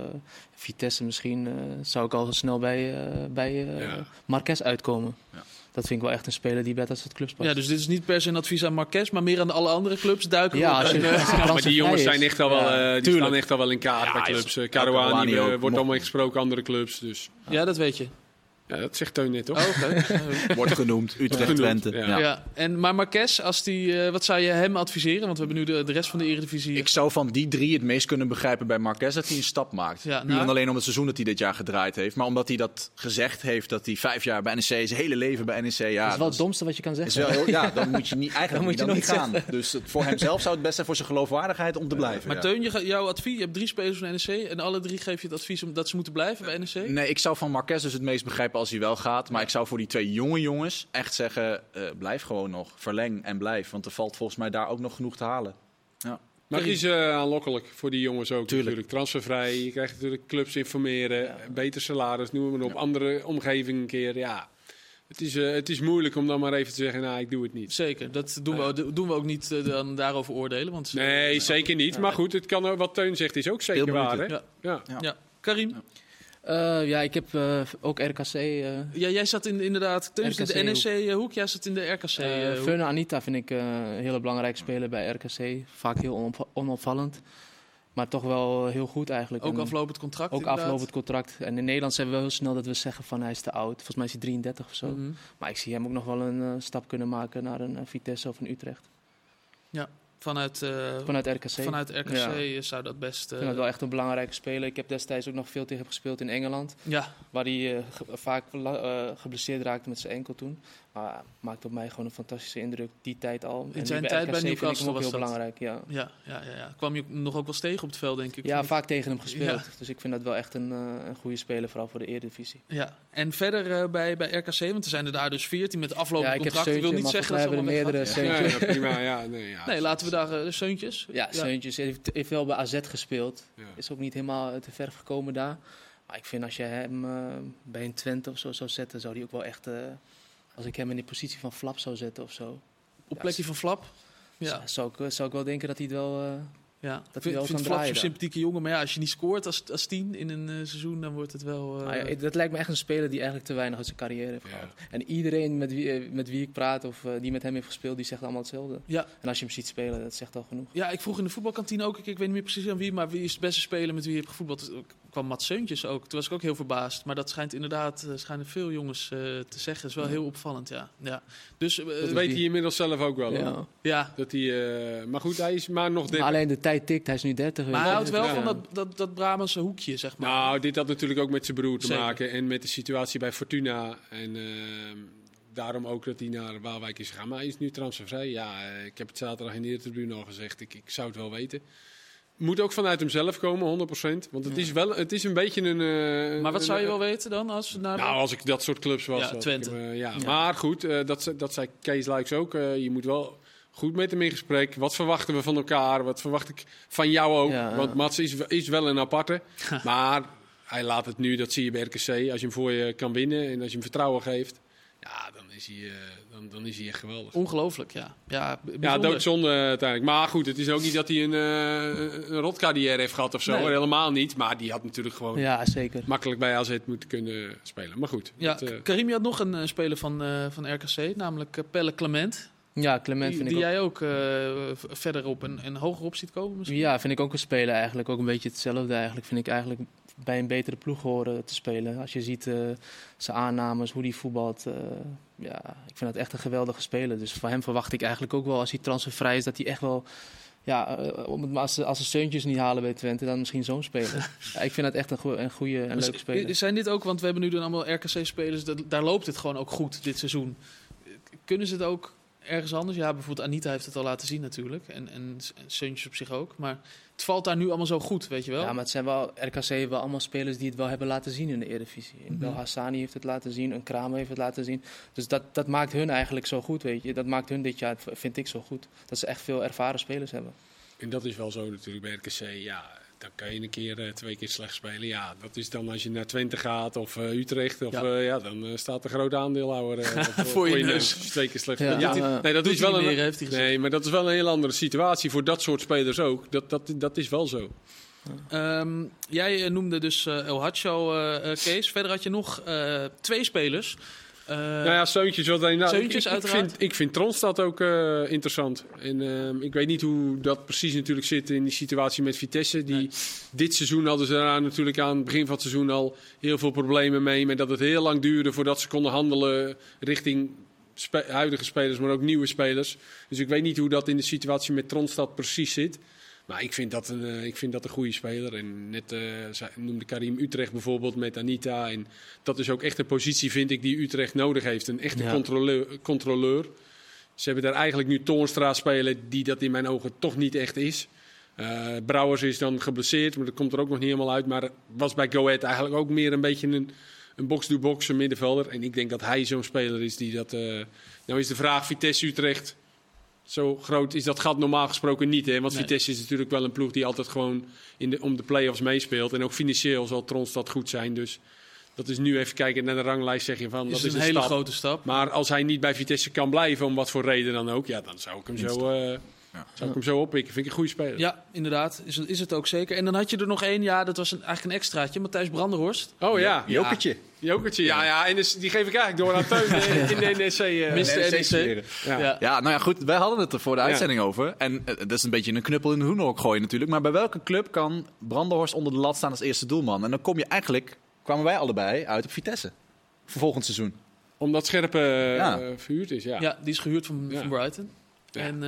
Vitesse misschien, eh, zou ik al snel bij, eh bij eh, Ja. Marquez uitkomen. Ja. Dat vind ik wel echt een speler die bij dat soort clubs past. Ja, dus dit is niet per se een advies aan Marquez, maar meer aan alle andere clubs duiken. Ja, op. als je, En, eh, als je Ja, maar die jongens zijn echt al wel, Ja. eh, die tuurlijk. staan echt al wel in kaart bij Ja, clubs. Ja, Caruani Caruani eh, wordt allemaal ingesproken, andere clubs. Dus ja, dat weet je. Ja, dat zegt Teun net, toch? Oh. Wordt genoemd. Utrecht, Genoemd, Twente. ja. Ja. ja. En, maar Marquez, als die, eh, wat zou je hem adviseren? Want we hebben nu de, de rest van de Eredivisie. Ik zou van die drie het meest kunnen begrijpen bij Marquez dat hij een stap maakt. Ja, Puur nou- en alleen om het seizoen dat hij dit jaar gedraaid heeft. Maar omdat hij dat gezegd heeft dat hij vijf jaar bij NEC, zijn hele leven bij NEC. Ja, dat is wel het domste wat je kan is zeggen. wel heel, ja, dan moet je niet, eigenlijk Dan moet je, dan nooit niet gaan. Dus het, voor hemzelf zou het best zijn voor zijn geloofwaardigheid om te blijven. maar ja. Teun, je, jouw advies, je hebt drie spelers van NEC en alle drie geef je het advies om dat ze moeten blijven bij NEC? Nee, ik zou van Marquez dus het meest begrijpen als hij wel gaat. Maar ik zou voor die twee jonge jongens echt zeggen, eh, blijf gewoon nog. Verleng en blijf. Want er valt volgens mij daar ook nog genoeg te halen. Maar het is eh, aanlokkelijk voor die jongens ook Tuurlijk. natuurlijk. Transfervrij, je krijgt natuurlijk clubs informeren, beter salaris, noem maar op. Andere omgeving een keer, ja. Het is, eh, het is moeilijk om dan maar even te zeggen, nou, ik doe het niet. Zeker, dat doen we, doen we ook niet dan daarover oordelen. Want, Nee, zeker niet. Maar goed, het kan, wat Teun zegt is ook zeker waar, hè? Ja. Ja. Ja. Ja. Karim, Eh, ja, ik heb eh, ook RKC. eh ja, jij zat in, inderdaad in de NEC-hoek, jij zat in de RKC. Feune Anita vind ik een hele belangrijke speler bij RKC. Vaak heel onop- onopvallend. Maar toch wel heel goed eigenlijk. ook En aflopend contract ook inderdaad. aflopend contract. En in Nederland zijn we wel heel snel dat we zeggen van hij is te oud. Volgens mij is hij 33 of zo. Mhm. Maar ik zie hem ook nog wel een stap kunnen maken naar een Vitesse of een Utrecht. Vanuit, eh, Vanuit RKC. vanuit RKC Ja. zou dat best... Ik eh, vind dat wel echt een belangrijke speler. Ik heb destijds ook nog veel tegen hem gespeeld in Engeland. ja, Waar hij eh, vaak eh, geblesseerd raakte met zijn enkel toen. Maar maakte op mij gewoon een fantastische indruk. Die tijd al. En nu zijn tijd bij Newcastle ook was heel dat. belangrijk. Ja. ja, ja, ja, ja. Kwam je nog ook wel eens tegen op het veld, denk ik? Ja, vaak tegen hem gespeeld. Ja. Dus ik vind dat wel echt een, eh, een goede speler, vooral voor de Eredivisie. Ja, en verder eh, bij, bij RKC, want er zijn er daar dus 14 met aflopend Ja, ik heb contract. Ik wil niet zeggen dat ze allemaal er meerdere ja, prima. Ja, nee, ja. Nee, laten we daar eh, de Seuntjes. Ja, Seuntjes heeft, heeft wel bij AZ gespeeld. Ja. Is ook niet helemaal te verf gekomen daar. Maar ik vind als je hem eh, bij een Twente of zo zou zetten, zou hij ook wel echt... eh, als ik hem in de positie van Flap zou zetten of zo... Op plekje van Flap. Ja, zou- ik, zou ik wel denken dat hij het wel... eh, ja. hij ik vind, wel vind Flap daar. sympathieke jongen. Maar ja, als je niet scoort als, als tien in een eh, seizoen, dan wordt het wel... eh, Maar ja, dat lijkt me echt een speler die eigenlijk te weinig uit zijn carrière heeft Ja. gehad. En iedereen met wie, eh, met wie ik praat of eh, die met hem heeft gespeeld, die zegt allemaal hetzelfde. Ja. En als je hem ziet spelen, dat zegt al genoeg. Ja, ik vroeg in de voetbalkantine ook, ik, ik weet niet meer precies aan wie, maar wie is de beste speler met wie je hebt gevoetbald? Kwam Mats Seuntjes ook. Toen was ik ook heel verbaasd. Maar dat schijnt inderdaad, eh, schijnen veel jongens eh, te zeggen. Dat is wel heel opvallend, ja. ja. Dus, eh, Dat weet hij inmiddels zelf ook wel. Ja. ja. Dat hij, eh, maar goed, hij is maar nog Maar 30. alleen de tijd tikt, hij is nu 30. weet Maar hij houdt wel Ja. van dat, dat, dat Brabantse hoekje, zeg maar. Nou, dit had natuurlijk ook met zijn broer te Zeker. maken. En met de situatie bij Fortuna. En ehm, daarom ook dat hij naar Waalwijk is gegaan. Maar hij is nu transfervrij. Ja, ik heb het zaterdag in de Tribune al gezegd. Ik, ik zou het wel weten. Moet ook vanuit hemzelf komen, 100%. Want het is wel, het is een beetje een. Uh, maar wat zou je wel weten dan? Als, naar nou, als ik dat soort clubs was. Ja, Twente. Ik, uh, ja. ja. Maar goed, uh, dat, dat zei Kees Luiks ook. je moet wel goed met hem in gesprek. Wat verwachten we van elkaar? Wat verwacht ik van jou ook? Want Mats is, is wel een aparte. maar hij laat het nu, dat zie je bij RKC. Als je hem voor je kan winnen en als je hem vertrouwen geeft. Ja, dan is hij, uh, dan, dan is hij echt geweldig. Ongelooflijk, ja. Ja, ja doodzonde uiteindelijk. Maar goed, het is ook niet dat hij een, uh, een rotcarrière heeft gehad of zo. Nee. Helemaal niet. Maar die had natuurlijk gewoon ja, zeker. makkelijk bij AZ moeten kunnen spelen. Maar goed. Ja, dat, uh, Karim, je had nog een speler van, van RKC, namelijk Pelle Clement. Ja, Clement die, vind die ik jij ook uh, verderop en, en hogerop ziet komen misschien? Ja, vind ik ook een speler eigenlijk. Ook een beetje hetzelfde eigenlijk. Vind ik eigenlijk bij een betere ploeg horen te spelen. Als je ziet uh, zijn aannames, hoe hij voetbalt. Uh, ja, ik vind dat echt een geweldige speler. Dus van hem verwacht ik eigenlijk ook wel, als hij transfervrij is, dat hij echt wel... Ja, als, ze, als ze steuntjes niet halen bij Twente, dan misschien zo'n speler. ja, ik vind dat echt een, goe, een goede en leuke speler. Zijn dit ook, want we hebben nu dan allemaal RKC-spelers, daar loopt het gewoon ook goed dit seizoen. Kunnen ze het ook ergens anders. Ja, bijvoorbeeld Anita heeft het al laten zien natuurlijk. En, en, en op zich ook. Maar het valt daar nu allemaal zo goed, weet je wel. Ja, maar het zijn wel, RKC wel allemaal spelers die het wel hebben laten zien in de Eredivisie. Mm -hmm. Hassani heeft het laten zien, een Kramer heeft het laten zien. Dus dat, dat maakt hun eigenlijk zo goed, weet je. Dat maakt hun dit jaar, vind ik, zo goed. Dat ze echt veel ervaren spelers hebben. En dat is wel zo natuurlijk bij RKC, ja dan kan je een keer, uh, twee keer slecht spelen. Ja, dat is dan als je naar Twente gaat of uh, Utrecht. Of, ja. Uh, ja dan staat de grote aandeelhouder voor, voor je neus. Twee keer slecht spelen. Ja. ja. nee, dat is wel een, nee, maar dat is wel een heel andere situatie voor dat soort spelers ook. Dat, dat, dat is wel zo. Um, jij noemde dus El Hacho, Kees. Verder had je nog twee spelers uh, nou ja, Seuntjes. Wat nou, Seuntjes, ik, ik, vind, ik vind Tronstad ook uh, interessant. En uh, ik weet niet hoe dat precies natuurlijk zit in die situatie met Vitesse. Die, nee. Dit seizoen hadden ze daar natuurlijk aan het begin van het seizoen al heel veel problemen mee. Met dat het heel lang duurde voordat ze konden handelen richting spe huidige spelers, maar ook nieuwe spelers. Dus ik weet niet hoe dat in de situatie met Tronstad precies zit. Maar ik vind dat een, uh, ik vind dat een goede speler. En net uh, noemde Karim Utrecht bijvoorbeeld met Anita. En dat is ook echt een positie, vind ik, die Utrecht nodig heeft. Een echte ja. controleur, controleur. Ze hebben daar eigenlijk nu Toornstra spelen, die dat in mijn ogen toch niet echt is. Uh, Brouwers is dan geblesseerd, maar dat komt er ook nog niet helemaal uit. Maar was bij Go Ahead eigenlijk ook meer een beetje een, een box-to-box middenvelder. En ik denk dat hij zo'n speler is die dat... nou is de vraag, Vitesse Utrecht zo groot is dat gat normaal gesproken niet. Hè? Want nee. Vitesse is natuurlijk wel een ploeg die altijd gewoon in de, om de play-offs meespeelt. En ook financieel zal Tronstad goed zijn. Dus dat is nu even kijken naar de ranglijst. Zeg je van, is dat is een, hele stap. grote stap. Maar als hij niet bij Vitesse kan blijven, om wat voor reden dan ook, ja, dan zou ik hem zo. Uh, ja. Zou ik hem zo oppikken? Vind ik een goede speler. Ja, inderdaad. Is, is het ook zeker. En dan had je er nog één, ja, dat was een, eigenlijk een extraatje. Matthijs Brandenhorst. Oh ja. Jokertje. Jokertje, ja. ja. En dus, die geef ik eigenlijk door aan Teun in de NEC. Uh, NEC. Ja. Ja. ja, nou ja, goed. Wij hadden het er voor de uitzending over. En uh, dat is een beetje een knuppel in de hoenhok gooien natuurlijk. Maar bij welke club kan Brandenhorst onder de lat staan als eerste doelman? En dan kom je eigenlijk, kwamen wij allebei uit op Vitesse. Voor volgend seizoen. Omdat Scherpe ja. verhuurd is, ja. Ja, die is gehuurd van, van Brighton. En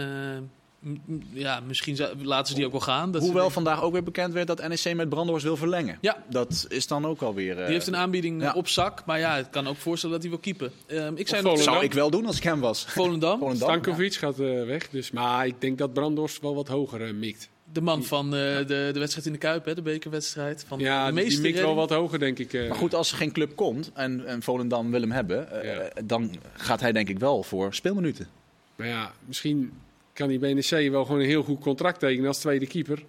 ja, misschien laten ze die ook wel gaan. Dat Hoewel vandaag ook weer bekend werd dat NEC met Brandenhorst wil verlengen. Ja. Dat is dan ook alweer... Uh, die heeft een aanbieding ja. op zak, maar ja, het kan ook voorstellen dat hij wil keepen. Uh, ik zei nog, zou ik wel doen als ik hem was. Volendam. Volendam Stankovic ja. gaat uh, weg, dus, maar ik denk dat Brandenhorst wel wat hoger mikt. De man van de, de wedstrijd in de Kuip, hè, de bekerwedstrijd. Van ja, de meeste die mikt wel wat hoger, denk ik. Maar goed, als er geen club komt en, en Volendam wil hem hebben, dan gaat hij denk ik wel voor speelminuten. Maar ja, misschien kan die BNC wel gewoon een heel goed contract tekenen als tweede keeper.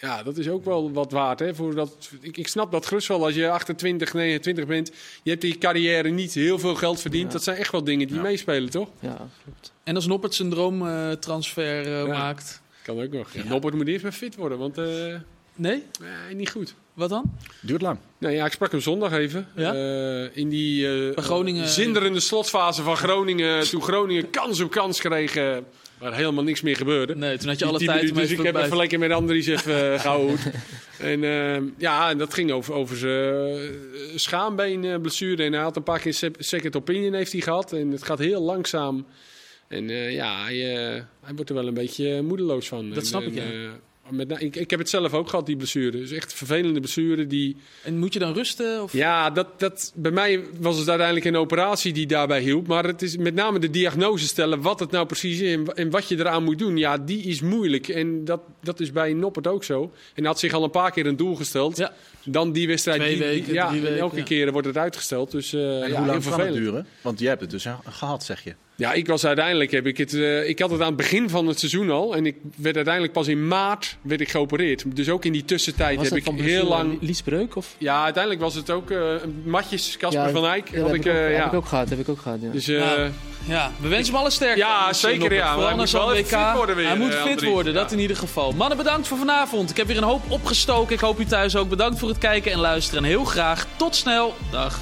Ja, dat is ook wel wat waard. Hè? Voor dat, ik, ik snap dat gerust wel als je 28, 29 bent. Je hebt die carrière niet heel veel geld verdiend. Ja. Dat zijn echt wel dingen die ja. meespelen, toch? Ja, klopt. En als Noppert zijn droomtransfer uh, uh, ja. maakt. Kan ook nog. Ja. Noppert moet eerst maar fit worden, want... Uh, nee? Nee, niet goed. Wat dan? Duurt lang. Nou ja, ik sprak hem zondag even. Ja? Uh, in die uh, Groningen... zinderende slotfase van Groningen. toen Groningen kans op kans kreeg. Uh, waar helemaal niks meer gebeurde. Nee, toen had je alle tijd. Minuten, dus ik heb even lekker met Andries even uh, gehouden. en uh, ja, en dat ging over, over zijn schaambeenblessure. En hij had een paar keer second opinion heeft hij gehad. En het gaat heel langzaam. En uh, ja, hij, hij, wordt er wel een beetje moedeloos van. Dat snap en, ik, ja met, ik, ik heb het zelf ook gehad, die blessure. Dus echt vervelende blessure. Die... En moet je dan rusten? Of? Ja, dat, dat, bij mij was het uiteindelijk een operatie die daarbij hielp. Maar het is met name de diagnose stellen, wat het nou precies is en, en wat je eraan moet doen. Ja, die is moeilijk. En dat, dat is bij Noppert ook zo. En hij had zich al een paar keer een doel gesteld. Ja. Dan die wedstrijd. Twee die- die- weken, ja, drie en weken, elke ja. keer wordt het uitgesteld. Dus eh En ja, hoe lang kan het vervelend. duren? Want jij hebt het dus gehad, zeg je. Ja, ik was uiteindelijk heb ik het. eh, ik had het aan het begin van het seizoen al. En ik werd uiteindelijk pas in maart werd ik geopereerd. Dus ook in die tussentijd Was heb dat ik van heel lang. Liesbreuk? Of? Ja, uiteindelijk was het ook eh Matjes, Casper Ja, van Eyck. Ja, wat heb, ik, ook, eh, heb ja. ik ook gehad. Heb ik ook gehad ja. Dus eh, Ja. Ja, we wensen hem alle sterkte. Ja, zeker, ja. Maar Vooral naar zo'n WK. fit worden weer, Hij moet fit Andries. worden, dat in ieder geval. Mannen, bedankt voor vanavond. Ik heb weer een hoop opgestoken. Ik hoop u thuis ook. Bedankt voor het kijken en luisteren. En heel graag tot snel. Dag.